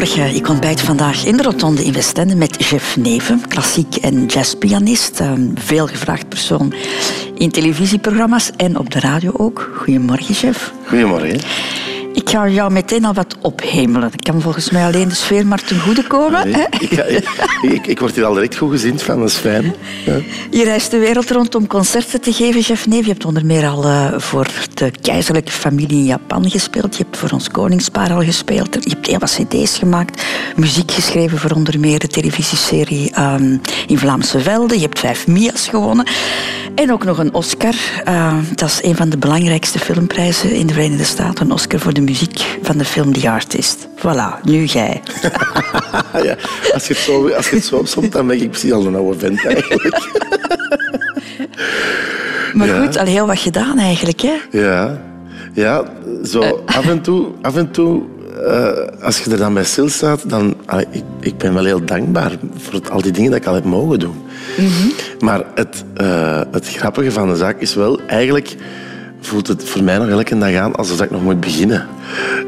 Goedemorgen. Ik ontbijt vandaag in de Rotonde in Westende met Jeff Neven, klassiek en jazzpianist. Een veelgevraagd persoon in televisieprogramma's en op de radio ook. Goedemorgen, Jeff. Goedemorgen. Ik ga jou meteen al wat ophemelen. Ik kan volgens mij alleen de sfeer maar ten goede komen. Nee, ik, ik, ik, word hier al direct goed gezien van, dat is fijn. Ja. Je reist de wereld rond om concerten te geven, Neef. Je hebt onder meer al uh, voor de keizerlijke familie in Japan gespeeld. Je hebt voor ons koningspaar al gespeeld. Je hebt heel wat cd's gemaakt. Muziek geschreven voor onder meer de televisieserie um, in Vlaamse Velden. Je hebt vijf Mia's gewonnen. En ook nog een Oscar. Uh, dat is een van de belangrijkste filmprijzen in de Verenigde Staten. Een Oscar voor de muziek van de film The Artist. Voilà, nu jij. ja, als, je het zo, als je het zo opzomt, dan ben ik precies al een oude vent eigenlijk. maar ja. goed, al heel wat gedaan eigenlijk, hè? Ja, ja zo af en toe... Af en toe uh, als je er dan bij stilstaat, dan... Uh, ik, ik ben wel heel dankbaar voor al die dingen dat ik al heb mogen doen. Mm -hmm. Maar het, uh, het grappige van de zaak is wel... Eigenlijk voelt het voor mij nog elke dag aan alsof ik nog moet beginnen.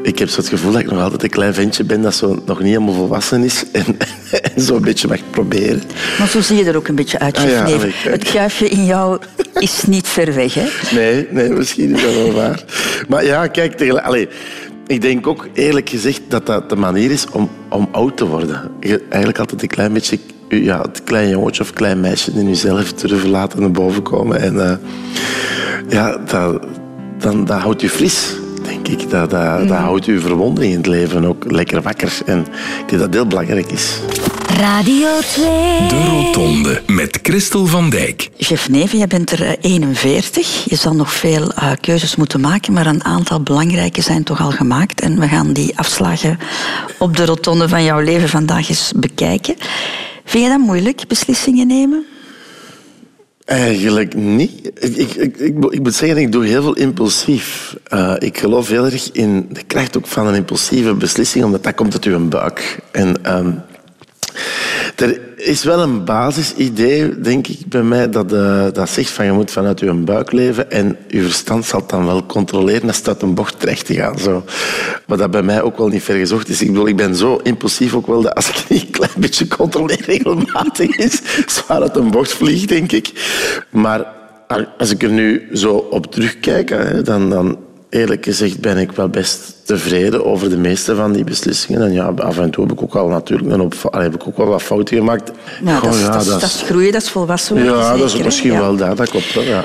Ik heb zo het gevoel dat ik nog altijd een klein ventje ben dat zo nog niet helemaal volwassen is en, en zo een beetje mag proberen. Maar zo zie je er ook een beetje uit, ah, ja, Het kuifje in jou is niet ver weg, hè? Nee, nee misschien is dat wel waar. Maar ja, kijk, allez, ik denk ook eerlijk gezegd dat dat de manier is om, om oud te worden. Je, eigenlijk altijd een klein beetje ja, het klein jongetje of klein meisje in jezelf durven laten naar boven komen. En uh, ja, dat, dan, dat houdt je fris, denk ik. Dat, dat, mm. dat houdt je verwondering in het leven ook lekker wakker. En ik denk dat dat heel belangrijk is. Radio 2. De Rotonde met Christel van Dijk. Jeff Neven, je bent er 41. Je zal nog veel uh, keuzes moeten maken, maar een aantal belangrijke zijn toch al gemaakt. En we gaan die afslagen op de rotonde van jouw leven vandaag eens bekijken. Vind je dat moeilijk, beslissingen nemen? Eigenlijk niet. Ik, ik, ik, ik, moet zeggen, ik doe heel veel impulsief. Uh, ik geloof heel erg in de kracht ook van een impulsieve beslissing, omdat dat komt uit uw buik. En um, er is wel een basisidee, denk ik, bij mij, dat, uh, dat zegt van je moet vanuit je buik leven en je verstand zal dan wel controleren als het een bocht terecht te gaan. Zo. Maar dat bij mij ook wel niet ver gezocht is. Ik bedoel, ik ben zo impulsief ook wel dat als ik niet een klein beetje controleer regelmatig is, zwaar uit een bocht vliegt, denk ik. Maar als ik er nu zo op terugkijk, dan, dan eerlijk gezegd ben ik wel best tevreden over de meeste van die beslissingen. En ja, af en toe heb ik ook al natuurlijk een op, heb ik ook wel wat fouten gemaakt. Nou, Goh, dat, is, ja, dat, dat, is groeien, dat is volwassen worden. Ja, zeker, dat is misschien ja. wel dat, dat klopt wel, ja.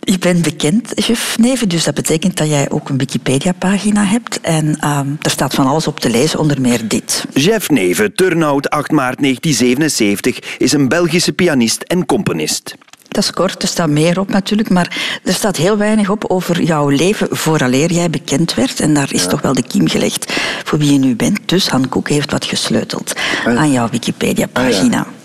Je bent bekend, Jeff Neven, dus dat betekent dat jij ook een Wikipedia-pagina hebt. En um, er staat van alles op te lezen, onder meer dit. Jeff Neven, turnout 8 maart 1977, is een Belgische pianist en componist. Dat is kort, er staat meer op natuurlijk, maar er staat heel weinig op over jouw leven vooraleer jij bekend werd. En daar is ja. toch wel de kiem gelegd voor wie je nu bent. Dus Han Koek heeft wat gesleuteld ah, aan jouw Wikipedia-pagina. Ah, ja.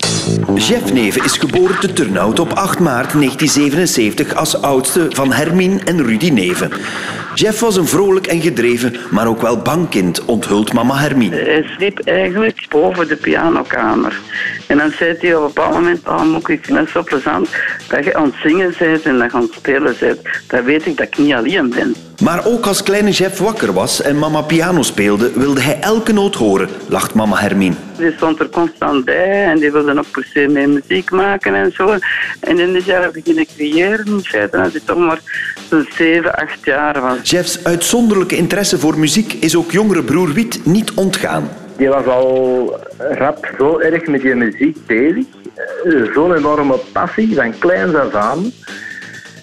Jeff Neven is geboren te Turnhout op 8 maart 1977 als oudste van Hermine en Rudy Neven. Jeff was een vrolijk en gedreven, maar ook wel bang kind, onthult mama Hermine. Hij sliep eigenlijk boven de pianokamer. En dan zei hij op een bepaald moment, oh, Moek, ik vind het zo plezant dat je aan het zingen bent en dat je aan het spelen bent. Dan weet ik dat ik niet alleen ben. Maar ook als kleine Jeff wakker was en mama piano speelde, wilde hij elke noot horen, lacht mama Hermine. Die stond er constant bij en die wilde ook per se mee muziek maken en zo. En in dit jaar beginnen creëren, in feite, als hij toch maar zo'n 7, 8 jaar was. Jeffs uitzonderlijke interesse voor muziek is ook jongere broer Wiet niet ontgaan. Die was al rap zo erg met die muziek bezig. Zo'n enorme passie, van kleins af aan.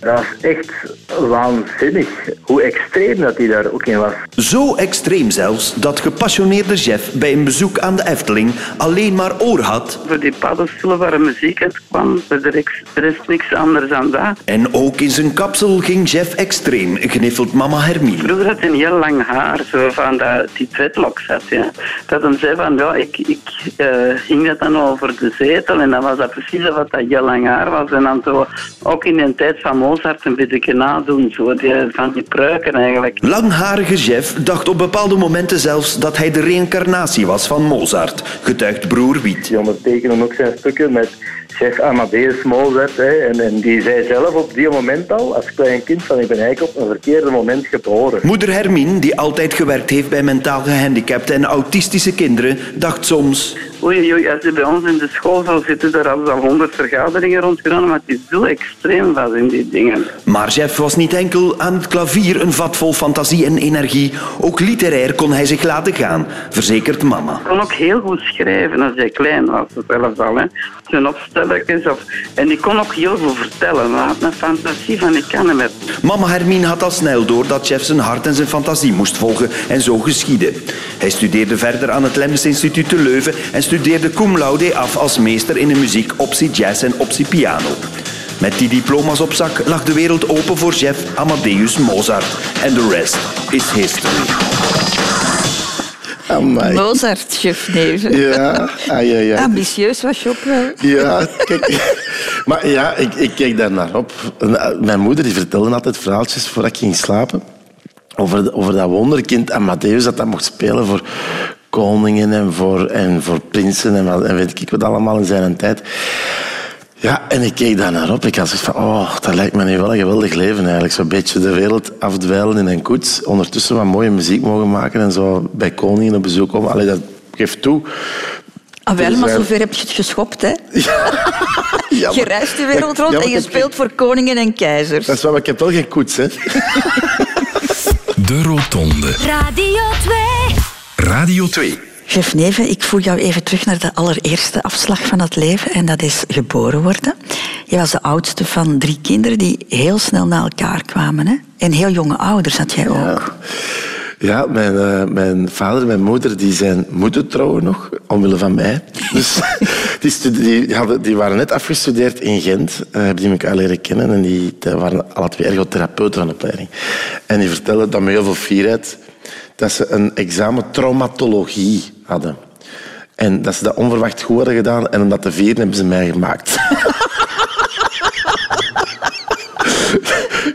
Dat was echt waanzinnig hoe extreem dat hij daar ook in was. Zo extreem zelfs dat gepassioneerde Jeff bij een bezoek aan de Efteling alleen maar oor had. Voor die paddenstoelen waar muziek uit kwam, er is niks anders dan dat. En ook in zijn kapsel ging Jeff extreem, gniffelt mama Hermine. Vroeger had hij een heel lang haar, zo van dat die dreadlocks had. Ja. Dat hem zei van, ja, ik, ik uh, hing dat dan over de zetel en dan was dat precies wat dat heel lang haar was. En dan zo, ook in de tijd van Mozart een beetje nadoen, zo, die, van die pruiken eigenlijk. Langharige Jeff dacht op bepaalde momenten zelfs dat hij de reïncarnatie was van Mozart, getuigt broer Wiet. Die ondertekenen ook zijn stukken met chef Amadeus Mozart. Hè, en, en die zei zelf op die moment al, als klein kind, van ik ben eigenlijk op een verkeerde moment geboren. Moeder Hermine, die altijd gewerkt heeft bij mentaal gehandicapten en autistische kinderen, dacht soms... Oei, oei, als je bij ons in de school zou zitten, daar hadden ze al honderd vergaderingen rondgedaan, maar het is zo extreem was in die dingen. Maar Jeff was niet enkel aan het klavier een vat vol fantasie en energie. Ook literair kon hij zich laten gaan, verzekert mama. Ik kon ook heel goed schrijven als hij klein was, zelfs al. Hè. Zijn En ik kon ook heel veel vertellen. Maar had fantasie van ik kan hem. Mama Hermine had al snel door dat Jeff zijn hart en zijn fantasie moest volgen en zo geschiedde. Hij studeerde verder aan het Lemmens Instituut te Leuven en studeerde cum laude af als meester in de muziek optie jazz en optie piano. Met die diploma's op zak lag de wereld open voor Jeff Amadeus Mozart. En de rest is history. Amai. Mozart, chef Neven. Ja, ah, ja, ja. Ambitieus was je ook wel. Ja, kijk. Maar ja, ik, ik keek daar naar op. Mijn moeder die vertelde altijd verhaaltjes voordat ik ging slapen. Over, over dat wonderkind Amadeus dat dat mocht spelen voor koningen en voor, en voor prinsen en, wat, en weet ik wat allemaal in zijn tijd. Ja, en ik keek daar naar op. Ik had zoiets van, oh, dat lijkt me nu wel een geweldig leven eigenlijk. Zo'n beetje de wereld afdwijlen in een koets. Ondertussen wat mooie muziek mogen maken en zo bij koningen op bezoek komen. Allee, dat geeft toe. Ah, wel, maar zover heb je het geschopt, hè? Ja, Je reist de wereld rond en je speelt voor koningen en keizers. Dat is wel, maar ik heb wel geen koets, hè. De Rotonde. Radio 2. Radio 2. Chef Neven, ik voer jou even terug naar de allereerste afslag van het leven. En dat is geboren worden. Je was de oudste van drie kinderen die heel snel na elkaar kwamen. Hè? En heel jonge ouders had jij ook. Ja, mijn, eh, mijn vader en mijn moeder die zijn moeten trouwen nog, omwille van mij. Dus die, die, hadden, die waren net afgestudeerd in Gent, hebben die elkaar leren kennen en die, die waren alle twee ergotherapeuten van de opleiding. En die vertelden dat met heel veel fierheid dat ze een examen traumatologie hadden. En dat ze dat onverwacht goed hadden gedaan en om dat te vieren hebben ze mij gemaakt.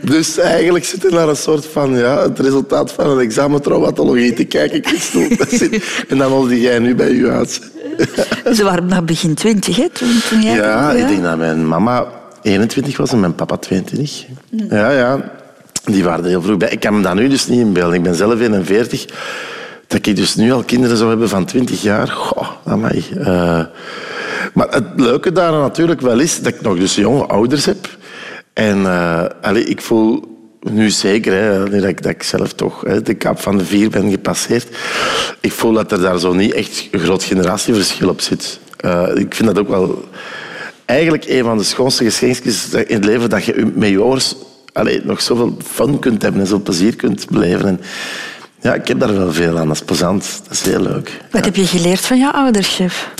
Dus eigenlijk zit er naar een soort van ja, het resultaat van een examen traumatologie te kijken, Christel. En dan holde jij nu bij u uit. Ze waren nog begin twintig, hè? Toen, toen jij... Ja, ik denk dat mijn mama 21 was en mijn papa 22. Ja, ja. Die waren er heel vroeg bij. Ik kan me dat nu dus niet inbeelden. Ik ben zelf 41. Dat ik dus nu al kinderen zou hebben van 20 jaar. Goh, amai. Eh, maar het leuke daar natuurlijk wel is dat ik nog dus jonge ouders heb. En allee, ik voel nu zeker, dat, ik, dat ik zelf toch hè, de kap van de vier ben gepasseerd, ik voel dat er daar zo niet echt een groot generatieverschil op zit. Eh, ik vind dat ook wel eigenlijk een van de schoonste geschenkjes in het leven, dat je met je ouders allee, nog zoveel fun kunt hebben en zoveel plezier kunt beleven. En ja, ik heb daar wel veel aan. Dat is plezant. Dat is heel leuk. Wat heb je geleerd van jouw ouders, chef?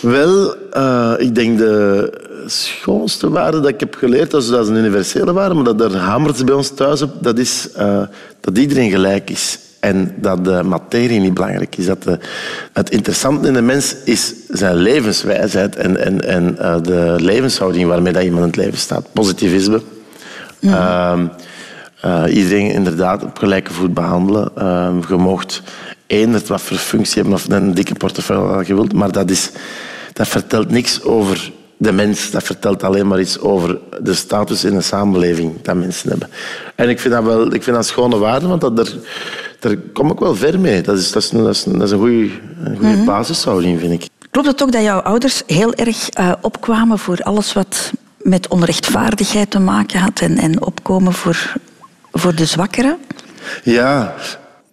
Wel, eh, ik denk de schoonste waarde dat ik heb geleerd, dat is, een universele waarde, maar dat, daar hamert ze bij ons thuis op, dat is eh, dat iedereen gelijk is. En dat de materie niet belangrijk is. Dat de, het interessante in de mens is zijn levenswijsheid en, en, en eh, de levenshouding waarmee dat iemand in het leven staat. Positivisme. Ehm, eh, iedereen inderdaad op gelijke voet behandelen. Ehm, je mocht eender wat voor functie hebben of een dikke portefeuille je wilt, maar dat, is, dat vertelt niks over de mens. Dat vertelt alleen maar iets over de status in een samenleving dat mensen hebben. En ik vind dat wel ik vind dat een schone waarde, want dat er, daar kom ik wel ver mee. Dat is, dat is, een- dat is, een- dat is een goede een goede basishouding, vind ik. Klopt het ook dat jouw ouders heel erg eh, opkwamen voor alles wat met onrechtvaardigheid te maken had en, en opkomen voor, voor de zwakkeren? Ja,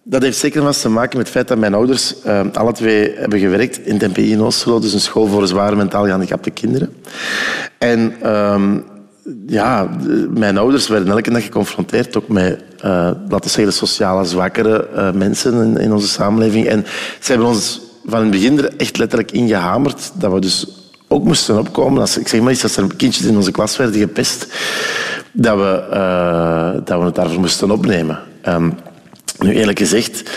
dat heeft zeker wat te maken met het feit dat mijn ouders eh, alle twee hebben gewerkt in het NPI in dus een school voor zwaar mentaal gehandicapte kinderen. En ehm, ja, mijn ouders werden elke dag geconfronteerd ook met, eh, laten sociale zwakkere eh, mensen in, in onze samenleving. En ze hebben ons van het begin er echt letterlijk ingehamerd dat we dus ook moesten opkomen. Als, ik zeg maar iets, als er kindjes in onze klas werden gepest, dat we, eh, dat we het daarvoor moesten opnemen. Ehm, nu, eerlijk gezegd,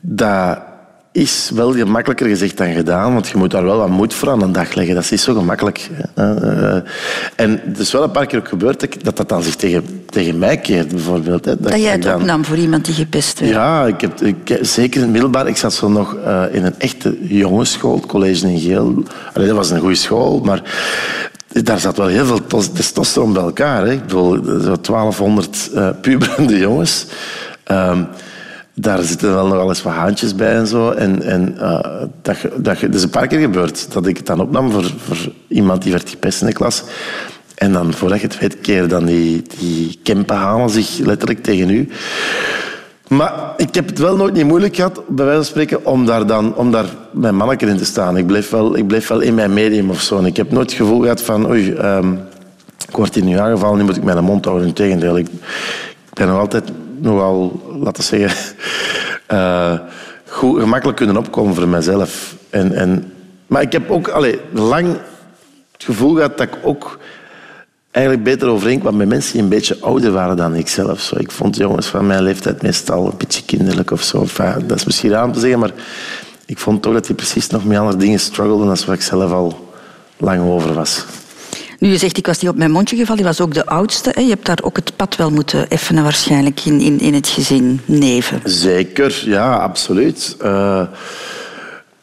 dat is wel gemakkelijker gezegd dan gedaan, want je moet daar wel wat moed voor aan de dag leggen. Dat is niet zo gemakkelijk. Eh, en het is wel een paar keer ook gebeurd dat dat, dat dan zich tegen, tegen mij keert, bijvoorbeeld. Hè. Dat jij het dan- opnam voor iemand die gepest werd. ja, ik heb, ik, zeker in het middelbaar. Ik zat zo nog eh, in een echte jongensschool, het college in Geel. Allee, dat was een goede school, maar daar zat wel heel veel tos- testosteron bij elkaar. Hè. Ik bedoel, zo 1200 eh puberende jongens. Ehm, daar zitten wel nogal eens wat haantjes bij en zo. En, en eh, dat, dat, het is een paar keer gebeurd dat ik het dan opnam voor, voor iemand die werd gepest in de klas. En dan, voordat je het weet, keer dan die, die kempen zich letterlijk tegen u. Maar ik heb het wel nooit niet moeilijk gehad, bij wijze van spreken, om daar, dan, om daar mijn manneke in te staan. Ik bleef, wel, ik bleef wel in mijn medium of zo. Ik heb nooit het gevoel gehad van, oei, ehm, ik word hier nu aangevallen, nu moet ik mijn mond houden. Integendeel, ik, ik ben nog altijd nogal, laten zeggen, eh, goed, gemakkelijk kunnen opkomen voor mezelf. En, en, maar ik heb ook allee, lang het gevoel gehad dat ik ook eigenlijk beter overeenkwam met mensen die een beetje ouder waren dan ik zelf. Zo, ik vond jongens van mijn leeftijd meestal een beetje kinderlijk of zo. Dat is misschien om te zeggen, maar ik vond toch dat die precies nog met andere dingen struggelden dan waar ik zelf al lang over was. Nu, je zegt, ik was niet op mijn mondje gevallen. Je was ook de oudste. Hè? Je hebt daar ook het pad wel moeten effenen waarschijnlijk in, in, in het gezin Neven. Zeker, ja, absoluut.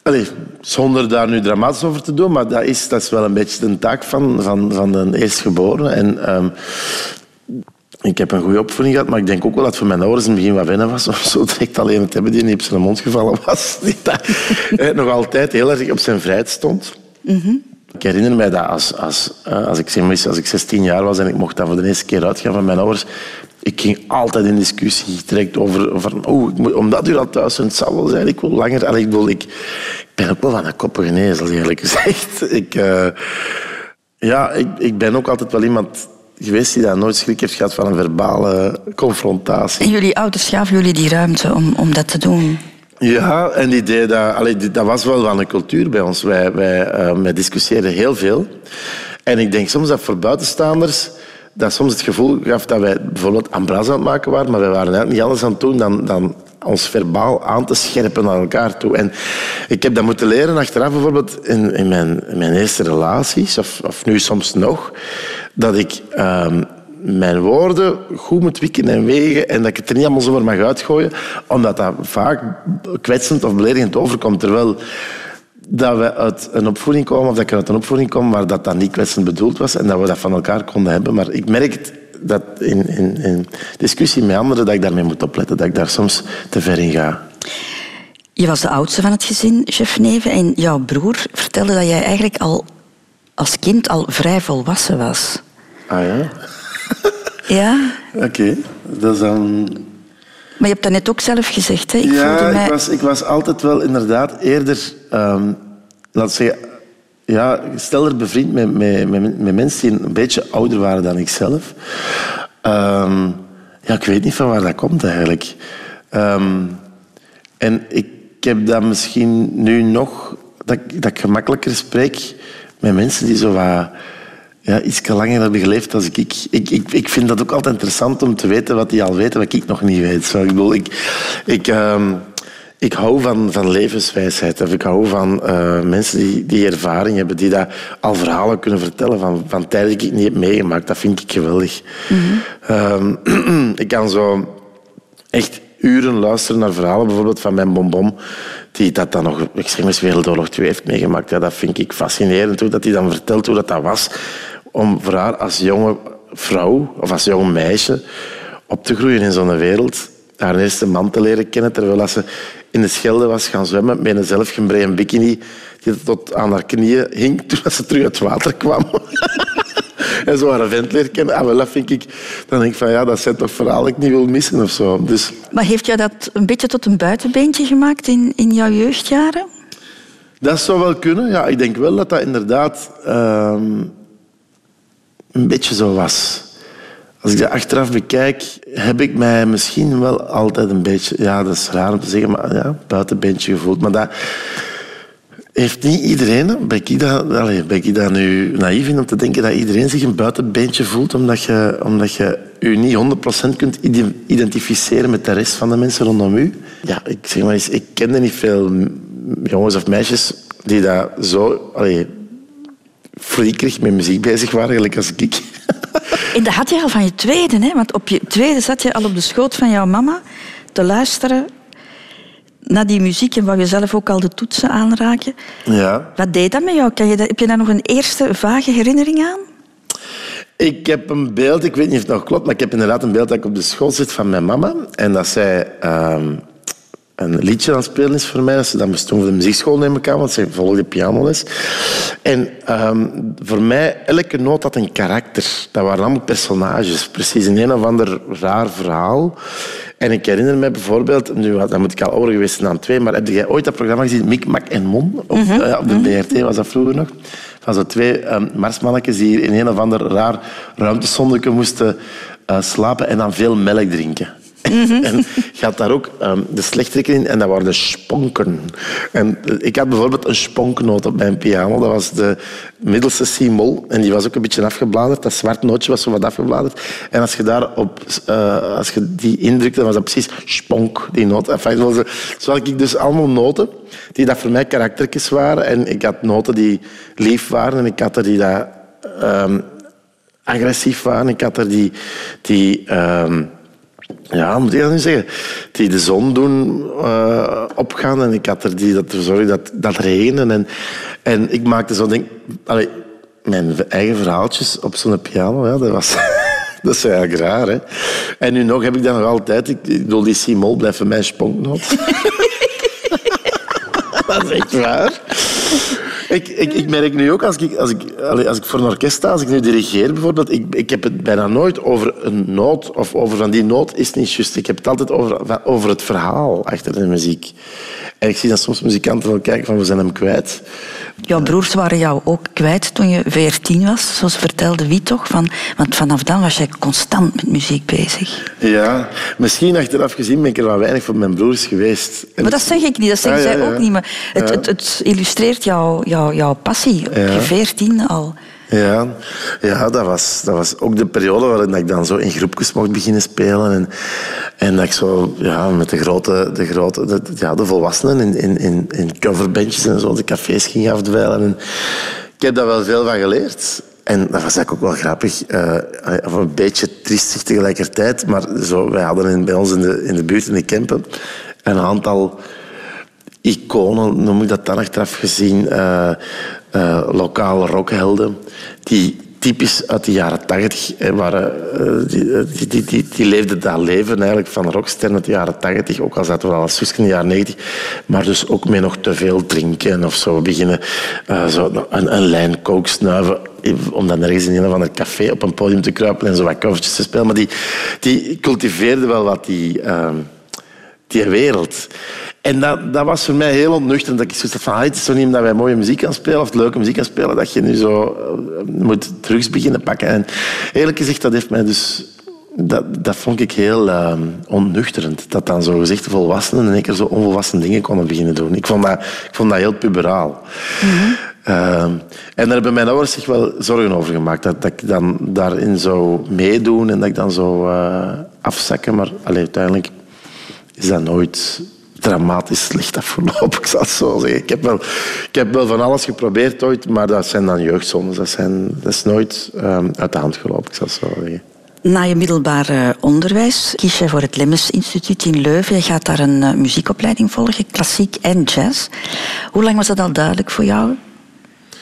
Allee, zonder daar nu dramatisch over te doen, maar dat is, dat is wel een beetje de taak van, van, van de eerstgeborene. En ehm, ik heb een goede opvoeding gehad, maar ik denk ook wel dat voor mijn ouders in het begin wat wennen was om zo direct alleen het hebben die niet op zijn mond gevallen was. Die eh, nog altijd heel erg op zijn vrijheid stond. Ik herinner mij dat als, als, als, ik, als ik 16 jaar was en ik mocht dan voor de eerste keer uitgaan van mijn ouders, ik ging altijd in discussie direct over, over oh, omdat u al thuis bent, zal wel zijn, ik wil langer. Allee, ik, bedoel, ik, ik ben ook wel van een koppige ezel, eerlijk gezegd. Ik, eh, ja, ik, ik ben ook altijd wel iemand geweest die daar nooit schrik heeft gehad van een verbale confrontatie. En jullie ouders gaven jullie die ruimte om, om dat te doen. Ja, en die idee dat, dat was wel van een cultuur bij ons. Wij, wij, eh, wij discussieerden heel veel. En ik denk soms dat voor buitenstaanders dat soms het gevoel gaf dat wij bijvoorbeeld ambras aan het maken waren, maar wij waren eigenlijk niet anders aan het doen dan, dan ons verbaal aan te scherpen naar elkaar toe. En ik heb dat moeten leren achteraf bijvoorbeeld in, in, mijn, mijn eerste relaties, of, of nu soms nog, dat ik ehm, mijn woorden goed moet wikken en wegen en dat ik het er niet allemaal zomaar mag uitgooien, omdat dat vaak kwetsend of beledigend overkomt. Terwijl dat we uit een opvoeding komen, of dat ik uit een opvoeding kom waar dat dan niet kwetsend bedoeld was en dat we dat van elkaar konden hebben. Maar ik merk dat in, in, in discussie met anderen dat ik daarmee moet opletten, dat ik daar soms te ver in ga. Je was de oudste van het gezin, chef Neven. En jouw broer vertelde dat jij eigenlijk al als kind al vrij volwassen was. Ah ja? Ja? Oké. Dat is dan... Maar je hebt dat net ook zelf gezegd, hè? Ik ja, mij... ik, was, ik was altijd wel inderdaad eerder, ehm laat zeggen, ja, stelder bevriend met, met, met, met mensen die een beetje ouder waren dan ik zelf. Ehm, ja, ik weet niet van waar dat komt eigenlijk. Ehm, en ik heb dat misschien nu nog, dat, dat ik gemakkelijker spreek met mensen die zo wat ja, iets langer hebben dan ik. Ik, ik, ik. ik vind dat ook altijd interessant om te weten wat die al weten, wat ik nog niet weet. Zo, ik bedoel, ik, ik, ehm, ik hou van, van levenswijsheid. Of ik hou van eh, mensen die, die ervaring hebben, die dat al verhalen kunnen vertellen van, van tijden die ik niet heb meegemaakt. Dat vind ik geweldig. Ehm, ik kan zo echt uren luisteren naar verhalen, bijvoorbeeld van mijn bonbon, die dat dan nog, ik zeg maar Wereldoorlog 2 heeft meegemaakt. Ja, dat vind ik fascinerend, hoe dat hij dan vertelt hoe dat, dat was om voor haar als jonge vrouw of als jong meisje op te groeien in zo'n wereld, haar eerste man te leren kennen, terwijl ze in de Schelde was gaan zwemmen met een zelfgebreien bikini die tot aan haar knieën hing toen ze terug uit het water kwam. En zo haar vent leren kennen. Ah, wel, dat vind ik... Dan denk ik van, ja, dat zijn toch die ik niet wil missen of zo. Dus Maar heeft jou dat een beetje tot een buitenbeentje gemaakt in, in jouw jeugdjaren? dat zou wel kunnen. Ja, ik denk wel dat dat inderdaad ehm, een beetje zo was. Als ik dat achteraf bekijk, heb ik mij misschien wel altijd een beetje... Ja, dat is raar om te zeggen, maar ja, buitenbeentje gevoeld. Maar dat... heeft niet iedereen, ben ik, dat, ik dat nu naïef in om te denken dat iedereen zich een buitenbeentje voelt omdat je, omdat je je niet 100% kunt ide- identificeren met de rest van de mensen rondom u? Ja, ik zeg maar eens, ik kende niet veel jongens of meisjes die dat zo allee, freakerig met muziek bezig waren, gelijk als ik. En dat had je al van je tweede, hè? want op je tweede zat je al op de schoot van jouw mama te luisteren naar die muziek en wou je zelf ook al de toetsen aanraken. Ja. Wat deed dat met jou? Kan je dat, heb je daar nog een eerste vage herinnering aan? Ik heb een beeld, ik weet niet of het nog klopt, maar ik heb inderdaad een beeld dat ik op de school zit van mijn mama. En dat zij ehm, een liedje aan het spelen is voor mij. Dat ze dat moest doen voor de muziekschool, neem ik aan, want ze volgde pianoles. En ehm, voor mij, elke noot had een karakter. Dat waren allemaal personages. Precies in een of ander raar verhaal. En ik herinner me bijvoorbeeld, nu dan moet ik al ouder geweest zijn dan twee, maar heb jij ooit dat programma gezien, Mik, Mak en Mon? Op, eh, op de BRT was dat vroeger nog. Van zo twee um, marsmannetjes die in een of ander raar ruimtesondetje moesten eh, slapen en dan veel melk drinken. En je had daar ook ehm, de slechterik in en dat waren de sponken. En eh, ik had bijvoorbeeld een sponknoot op mijn piano. Dat was de middelste C-mol. En die was ook een beetje afgebladerd. Dat zwart nootje was zo wat afgebladerd. En als je, daarop, uh, als je die indrukte, dan was dat precies sponk, die noot. Enfin, zo, zo had ik dus allemaal noten die dat voor mij karaktertjes waren. En ik had noten die lief waren en ik had er die dat, um, agressief waren. Ik had er die... die um, ja, moet ik nu zeggen? Die de zon doen uh, opgaan. En ik had er die dat zorgde dat, dat regenen. En, en ik maakte zo denk, allee, mijn eigen verhaaltjes op zo'n piano. Ja, dat was... Dat is eigenlijk raar, hè? En nu nog heb ik dat nog altijd. Ik bedoel, die C-mol blijft voor mij sponknoot. dat is echt waar. Ik, ik, ik, merk nu ook, als ik, als, ik, als ik voor een orkest sta, als ik nu dirigeer bijvoorbeeld, ik, ik heb het bijna nooit over een noot of over van die noot is niet juist. Ik heb het altijd over, over het verhaal achter de muziek. En ik zie dat soms muzikanten wel kijken van we zijn hem kwijt. Jouw broers waren jou ook kwijt toen je 14 was, zoals vertelde wie toch? Van, want vanaf dan was jij constant met muziek bezig. Ja, misschien achteraf gezien ben ik er wel weinig van mijn broers geweest. En maar dat zeg ik niet, dat zeggen ja, ja, zij ook niet. Maar het, het, het illustreert jouw, jouw, jouw passie, op je 14 al. Ja, ja dat, was, dat was ook de periode waarin ik dan zo in groepjes mocht beginnen spelen. En, en dat ik zo ja, met de grote, de, grote de, ja, de volwassenen in, in, in, in coverbandjes en zo de cafés ging afdwijlen. En ik heb daar wel veel van geleerd. En dat was eigenlijk ook wel grappig, uh, of een beetje triestig tegelijkertijd. Maar zo, wij hadden in, bij ons in de, in de buurt, in de Kempen, een aantal iconen, noem ik dat dan achteraf gezien, uh, lokale rockhelden, die typisch uit de jaren tachtig waren. Uh, die, die, die, die, leefden dat leven eigenlijk van rocksterren uit de jaren tachtig, ook al zaten we al als in de jaren negentig, maar dus ook met nog te veel drinken of zo beginnen zo een, een lijn coke snuiven om dan ergens in een of ander café op een podium te kruipen en zo wat covertjes te spelen. Maar die, die cultiveerden wel wat die, die wereld. En dat, dat was voor mij heel ontnuchterend. Dat ik zoiets van, ah, het is zo niet omdat wij mooie muziek gaan spelen of leuke muziek gaan spelen, dat je nu zo moet drugs beginnen pakken. En eerlijk gezegd, dat heeft mij dus... Dat, dat vond ik heel uh, onnuchterend. Dat dan zo gezegd volwassenen in één keer zo onvolwassen dingen konden beginnen doen. Ik vond dat, ik vond dat heel puberaal. Mm -hmm. uh, en daar hebben mijn ouders zich wel zorgen over gemaakt. Dat, dat ik dan daarin zou meedoen en dat ik dan zou uh, afzakken. Maar allee, uiteindelijk is dat nooit dramatisch slecht afgelopen, ik zal het zo zeggen. Ik heb, wel, ik heb wel van alles geprobeerd ooit, maar dat zijn dan jeugdzones. Dat, zijn, dat is nooit um, uit de hand gelopen, ik zal zo zeggen. Na je middelbare onderwijs kies je voor het Lemmens Instituut in Leuven. Je gaat daar een uh, muziekopleiding volgen, klassiek en jazz. Hoe lang was dat al duidelijk voor jou?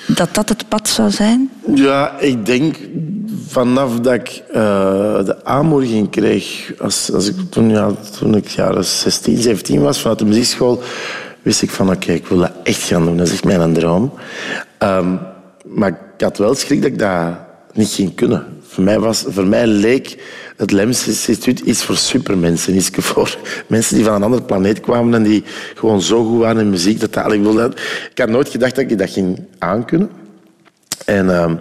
Dat dat het pad zou zijn? Ja, ik denk vanaf dat ik uh, de aanmoediging kreeg, als, als ik, toen, ja, toen ik jaren 16, 17 was, vanuit de muziekschool, wist ik van oké, ik wil dat echt gaan doen. Dat is echt mijn droom. Um, maar ik had wel schrik dat ik dat niet ging kunnen. Voor mij, was, voor mij leek het Lems Instituut iets voor supermensen. Iets voor mensen die van een andere planeet kwamen en die gewoon zo goed waren in muziek. Dat dat, ik, wilde, ik had nooit gedacht dat ik dat ging aankunnen. En uh,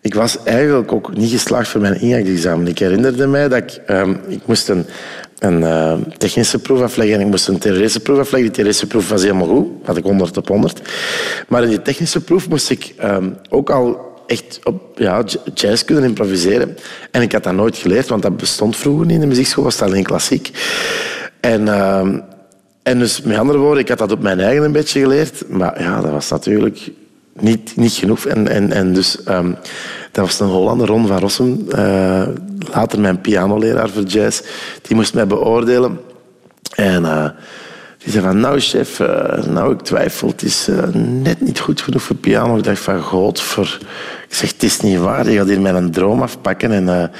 ik was eigenlijk ook niet geslaagd voor mijn ingangsexamen. Ik herinnerde mij dat ik, um, ik moest een, een eh, technische proef afleggen en ik moest een theoretische proef afleggen. Die theoretische proef was helemaal goed, had ik 100 op 100. Maar in die technische proef moest ik ehm, ook al echt op ja, jazz kunnen improviseren. En ik had dat nooit geleerd, want dat bestond vroeger niet in de muziekschool, was dat alleen klassiek. En, ehm, en dus, met andere woorden, ik had dat op mijn eigen een beetje geleerd. Maar ja, dat was natuurlijk niet, niet genoeg. En, en, en dus, ehm, dat was een Hollander, Ron van Rossum, uh, later mijn pianoleraar voor jazz. Die moest mij beoordelen. En uh, die zei van, nou chef, uh, nou ik twijfel, het is net niet goed genoeg voor piano. Ik dacht van, god, voor... Ik zeg, het is niet waar, je gaat hier mijn droom afpakken. En,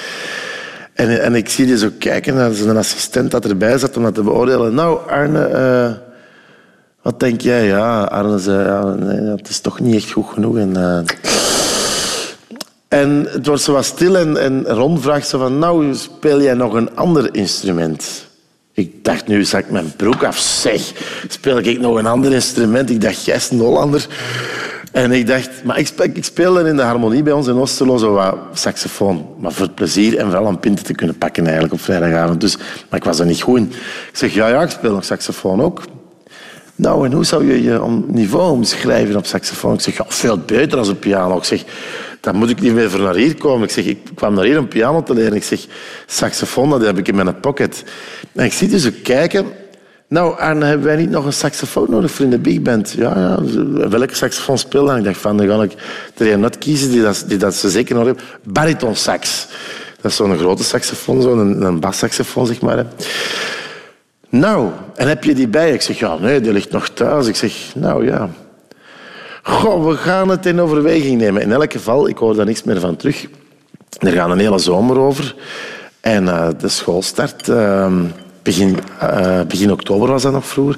en, en ik zie die zo kijken naar zijn assistent dat erbij zat om dat te beoordelen. Nou, Arne, wat denk jij? Ja, Arne zei, ja, nee, het is toch niet echt goed genoeg. En, en het wordt zo wat stil en, en Ron vraagt zo van... Nou, speel jij nog een ander instrument? Ik dacht, nu zak ik mijn broek af. Zeg, speel ik nog een ander instrument? Ik dacht, jij is een Hollander. En ik dacht... Maar ik, speel, speelde in de harmonie bij ons in Oosterlo zo wat saxofoon. Maar voor het plezier en vooral een pinten te kunnen pakken eigenlijk op vrijdagavond. Dus, maar ik was er niet goed in. Ik zeg, ja, ja, ik speel nog saxofoon ook. Nou, en hoe zou je je niveau omschrijven op saxofoon? Ik zeg, ja, veel beter als op piano. Ik zeg, dan moet ik niet meer voor naar hier komen. Ik zeg, ik kwam naar hier om piano te leren. Ik zeg, saxofoon, dat heb ik in mijn pocket. En ik zie dus zo kijken. Nou, Arne, hebben wij niet nog een saxofoon nodig voor in de big band? Ja, ja. Welke saxofoon speel? Ik dacht van, dan ga ik er een net kiezen die dat, die dat ze zeker nodig hebben. Bariton sax. Dat is zo'n grote saxofoon, zo'n een, bassaxofoon, zeg maar. Nou, en heb je die bij? Ik zeg, ja, nee, die ligt nog thuis. Ik zeg, nou ja. Goh, we gaan het in overweging nemen. In elk geval, ik hoor daar niks meer van terug. Er gaat een hele zomer over. En uh, de schoolstart... Uh, begin, uh, begin oktober was dat nog vroeger.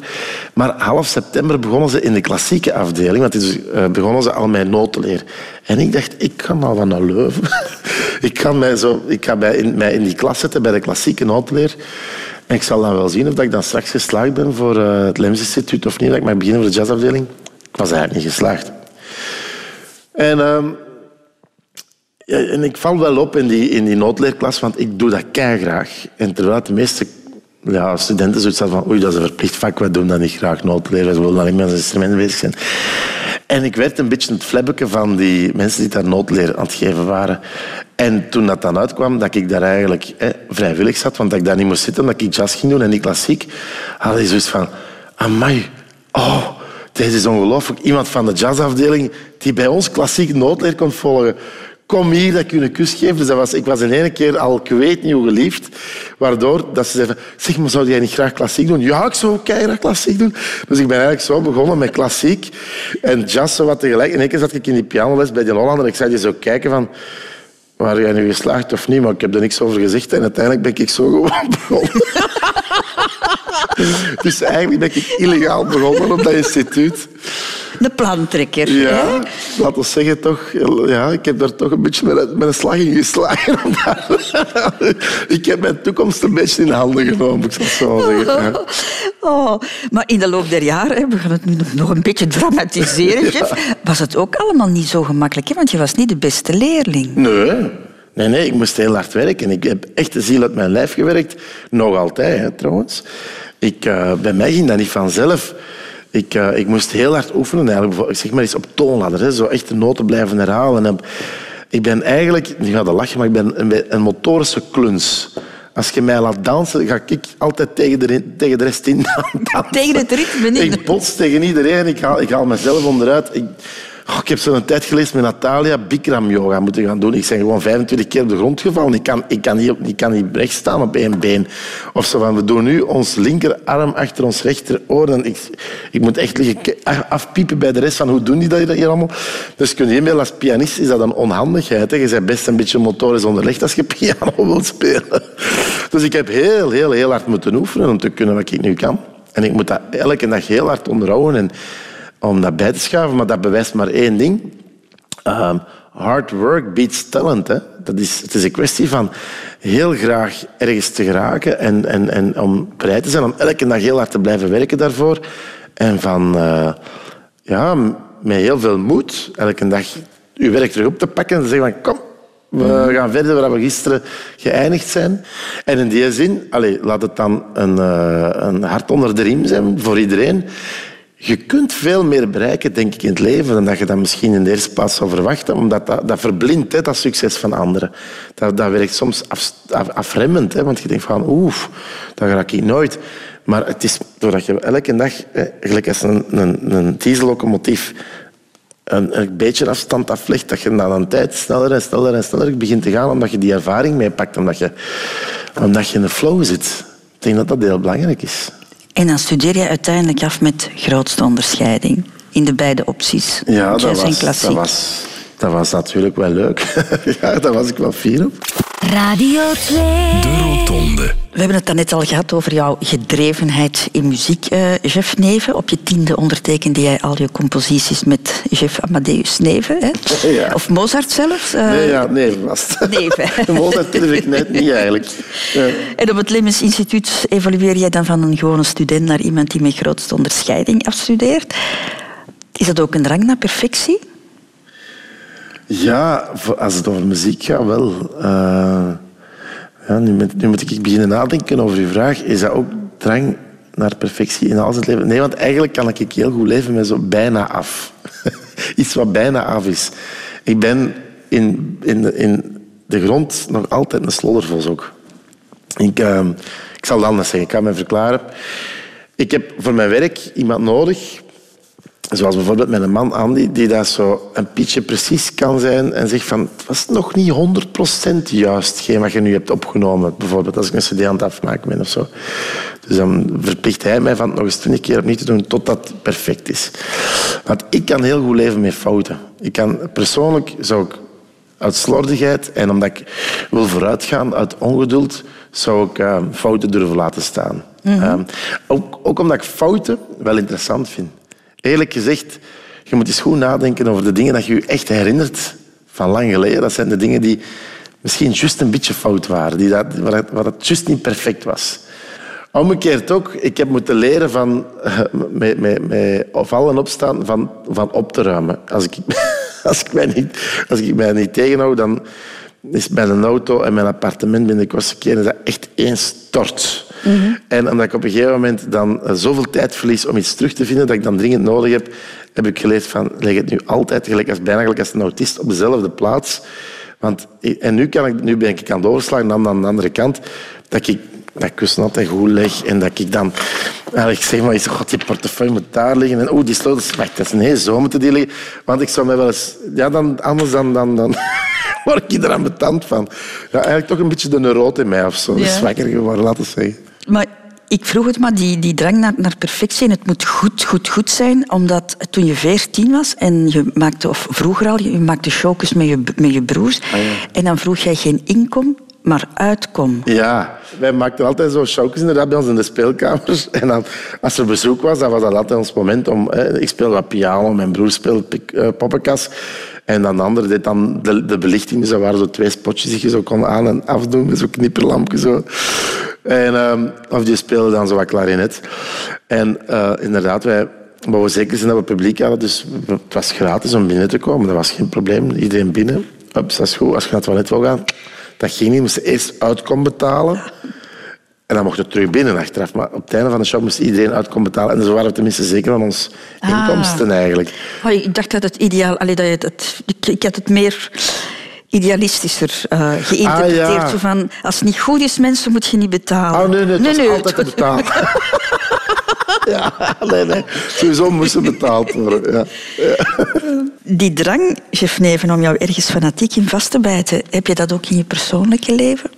Maar half september begonnen ze in de klassieke afdeling. Want dus, uh, begonnen ze al met notenleer. En ik dacht, ik kan al van naar Leuven. ik zo, ik ga mij in, mij in die klas zetten bij de klassieke notenleer. En ik zal dan wel zien of ik dan straks geslaagd ben voor uh, het Lems Instituut of niet. Dat ik mag beginnen voor de jazzafdeling. Ik was eigenlijk niet geslaagd. En, uh, ja, en ik val wel op in die, in die noodleerklas, want ik doe dat graag. En terwijl de meeste ja, studenten zoiets van oei, dat is een verplicht vak, wij doen dat niet graag, noodleer. We willen alleen met ons instrument bezig zijn. En ik werd een beetje het flebbeke van die mensen die daar noodleer aan het geven waren. En toen dat dan uitkwam, dat ik daar eigenlijk vrijwillig zat, want dat ik daar niet moest zitten, dat ik jazz ging doen en niet klassiek, had ik zoiets van, amai, oh, deze is ongelooflijk. Iemand van de jazzafdeling die bij ons klassiek noodleer kon volgen. Kom hier, dat ik je een kus geven. Dus dat was, ik was in één keer al, ik weet niet geliefd. Waardoor dat ze zeiden, zeg maar, zou jij niet graag klassiek doen? Ja, ik zou keihard klassiek doen. Dus ik ben eigenlijk zo begonnen met klassiek en jazz zo wat tegelijk. In één keer zat ik in die pianoles bij die Hollander. Ik zei je zo kijken van, waar jij nu geslaagd of niet? Maar ik heb er niks over gezegd. En uiteindelijk ben ik zo gewoon begonnen. dus eigenlijk ben ik illegaal begonnen op dat instituut. De plantrekker. Ja, laten we zeggen toch. Ja, ik heb daar toch een beetje met, met een slag in geslagen. ik heb mijn toekomst een beetje in handen genomen, ik zal het zo zeggen. Ja. Oh, maar in de loop der jaren, we gaan het nu nog een beetje dramatiseren, Jeff, was het ook allemaal niet zo gemakkelijk, hè? want je was niet de beste leerling. Nee. Nee, nee, ik moest heel hard werken. Ik heb echt de ziel uit mijn lijf gewerkt. Nog altijd, hè, trouwens. Ik, uh, bij mij ging dat niet vanzelf. Ik, uh, ik moest heel hard oefenen. Eigenlijk. Ik zeg maar eens op toonladder. Hè, zo echt de noten blijven herhalen. En ik ben eigenlijk, je gaat lachen, maar ik ben een, een motorische kluns. Als je mij laat dansen, ga ik altijd tegen de, tegen de rest in dansen. Tegen het ritme. Ik bots tegen iedereen. Ik haal, ik haal mezelf onderuit. Ik, Oh, ik heb zo'n tijd gelezen met Natalia Bikram yoga moeten gaan doen. Ik ben gewoon 25 keer op de grond gevallen. Ik kan, ik kan, niet, ik kan niet staan op één been. Of zo van, we doen nu ons linkerarm achter ons rechteroor. Ik, ik moet echt afpiepen bij de rest van hoe doen die dat hier allemaal. Dus kun je inbeelden, als pianist is dat een onhandigheid. Hè. Je bent best een beetje motorisch onderlegd als je piano wilt spelen. Dus ik heb heel, heel, heel hard moeten oefenen om te kunnen wat ik nu kan. En ik moet dat elke dag heel hard onderhouden. En om dat bij te schuiven, maar dat bewijst maar één ding. Um, hard work beats talent. Hè. Dat is, het is een kwestie van heel graag ergens te geraken en, en, en om bereid te zijn om elke dag heel hard te blijven werken daarvoor. En van, uh, ja, met heel veel moed elke dag uw werk terug op te pakken en te zeggen van kom, We gaan verder waar we gisteren geëindigd zijn. En in die zin, allez, laat het dan een, eh, een hart onder de riem zijn voor iedereen. Je kunt veel meer bereiken, denk ik, in het leven dan dat je dat misschien in de eerste plaats zou verwachten, omdat dat, dat verblindt, hè, dat succes van anderen. Dat, dat werkt soms af, af- afremmend, hè, want je denkt van, oef, dat raak ik nooit. Maar het is doordat je elke dag, hè, gelijk als een, een, een diesellocomotief, een, een beetje afstand aflegt, dat je na een tijd sneller en sneller en sneller begint te gaan, omdat je die ervaring meepakt, omdat je, omdat je in de flow zit. Ik denk dat dat heel belangrijk is. En dan studeer je uiteindelijk af met grootste onderscheiding in de beide opties. Ja, dat Jazz en was, klassiek. dat, was, dat was natuurlijk wel leuk. ja, daar was ik wel fier op. Radio 2. We hebben het daarnet al gehad over jouw gedrevenheid in muziek, eh, Jeff Neven. Op je tiende ondertekende jij al je composities met Jeff Amadeus Neven. Hè? Ja. Of Mozart zelfs. eh, Nee, ja, nee, vast. Neven. De Mozart durf ik net niet eigenlijk. Ja. En op het Lemmens Instituut evolueer jij dan van een gewone student naar iemand die met grootste onderscheiding afstudeert. Is dat ook een drang naar perfectie? Ja, als het over muziek gaat, wel. Eh, nu, moet, nu moet ik beginnen nadenken over uw vraag. Is dat ook drang naar perfectie in alles het leven? Nee, want eigenlijk kan ik heel goed leven met zo bijna af. Iets wat bijna af is. Ik ben in, in, de, in de grond nog altijd een sloddervos ook. Ik, eh, ik zal het anders zeggen, ik ga me verklaren. Ik heb voor mijn werk iemand nodig Zoals bijvoorbeeld met een man, Andy, die dat zo een pietje precies kan zijn en zegt van het was nog niet 100% juist wat je nu hebt opgenomen. Bijvoorbeeld als ik een cd aan het afmaken ben of zo. Dus dan verplicht hij mij van het nog eens twintig keer opnieuw te doen totdat het perfect is. Want ik kan heel goed leven met fouten. Ik kan, persoonlijk zou ik uit slordigheid en omdat ik wil vooruitgaan uit ongeduld, zou ik eh, fouten durven laten staan. Eh, ook, ook omdat ik fouten wel interessant vind. Eerlijk gezegd, je moet eens goed nadenken over de dingen dat je je echt herinnert van lang geleden. Dat zijn de dingen die misschien juist een beetje fout waren, die dat, waar, het, het juist niet perfect was. Omgekeerd ook, ik heb moeten leren van, eh, met, met, met vallen opstaan van, van op te ruimen. Als ik, als ik, mij, niet, als ik mij niet tegenhoud, dan is mijn auto en mijn appartement binnen de kortste keren dat echt één stort. En omdat ik op een gegeven moment dan eh, zoveel tijd verlies om iets terug te vinden dat ik dan dringend nodig heb, heb ik geleerd van leg het nu altijd gelijk als, bijna gelijk als een autist op dezelfde plaats. Want, en nu, kan ik, nu ben ik aan het overslaan, dan aan de andere kant, dat ik dat kussen altijd goed leg en dat ik dan eigenlijk zeg maar, eens, god, die portefeuille moet daar liggen en oeh, die sleutels, wacht, dat is nee, zo moeten die liggen. Want ik zou mij wel eens, ja, dan, anders dan, dan, dan word ik er aan betand van. Ja, eigenlijk toch een beetje de neuroot in mij of zo, Ja. zwakker geworden, laten we zeggen. Maar ik vroeg het maar, die, die drang naar, naar perfectie. En het moet goed, goed, goed zijn. Omdat toen je veertien was en je maakte, of vroeger al, je maakte showjes met je, met je broers. En dan vroeg jij geen inkom, maar uitkom. Ja, wij maakten altijd zo showjes inderdaad bij ons in de speelkamer. En dan, als er bezoek was, dan was dat altijd ons moment om... Hè, ik speel wat piano, mijn broer speelt eh, poppenkast. En dan de ander deed dan de, de belichting. Dus waren zo twee spotjes die je zo kon aan- en afdoen met zo'n knipperlampje. Zo. En, ehm, of die speelde dan zo wat klarinet. En eh, inderdaad, wij wouden zeker zijn dat we publiek hadden. Dus het was gratis om binnen te komen. Dat was geen probleem. Iedereen binnen. Ups, dat is goed. Als je naar het toilet wil gaan, dat ging niet. We moesten eerst uitkom betalen. En dan mocht je terug binnen achteraf. Maar op het einde van de show moest iedereen uitkom betalen. En zo waren we tenminste zeker van ons Ah. inkomsten eigenlijk. Oh, ik dacht dat het ideaal... Allee, dat je het, ik, ik had het meer idealistischer eh, geïnterpreteerd. Ah, ja. Zo van, als het niet goed is, mensen, moet je niet betalen. Oh nee, nee, het was altijd het- betalen. ja, nee, nee. Sowieso moesten betaald worden. Ja. Die drang, chef Neven, om jou ergens fanatiek in vast te bijten, heb je dat ook in je persoonlijke leven?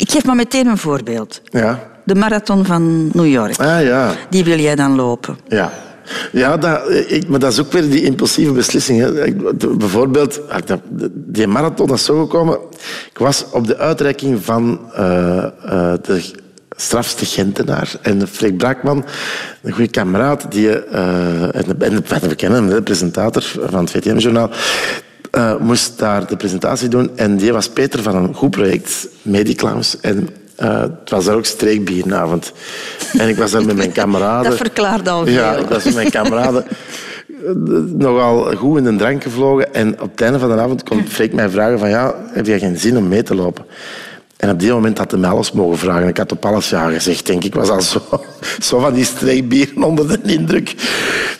Ik geef maar meteen een voorbeeld. ja. De marathon van New York. Ah ja. Die wil jij dan lopen. Ja. Ja, dat, ik, maar dat is ook weer die impulsieve beslissing. Hè. Ik- de- Bijvoorbeeld, ah, die marathon is zo gekomen. Ik was op de uitreiking van eh, eh, de strafste Gentenaar. En Freek Braakman, een goede kameraad, die, eh, en, en we kennen hem, de presentator van het VTM-journaal, eh, moest daar de presentatie doen. En die was Peter van een goed project, Mediclowns. En eh, het was daar ook streekbierenavond. En ik was daar met mijn kameraden. Dat verklaart al veel. Ja, ik was met mijn kameraden eh, nogal goed in de drank gevlogen. En op het einde van de avond komt Freek mij vragen van ja, heb jij geen zin om mee te lopen? En op die moment had hij mij alles mogen vragen. Ik had op alles ja gezegd, denk ik. was al zo, zo van die streekbieren onder de indruk.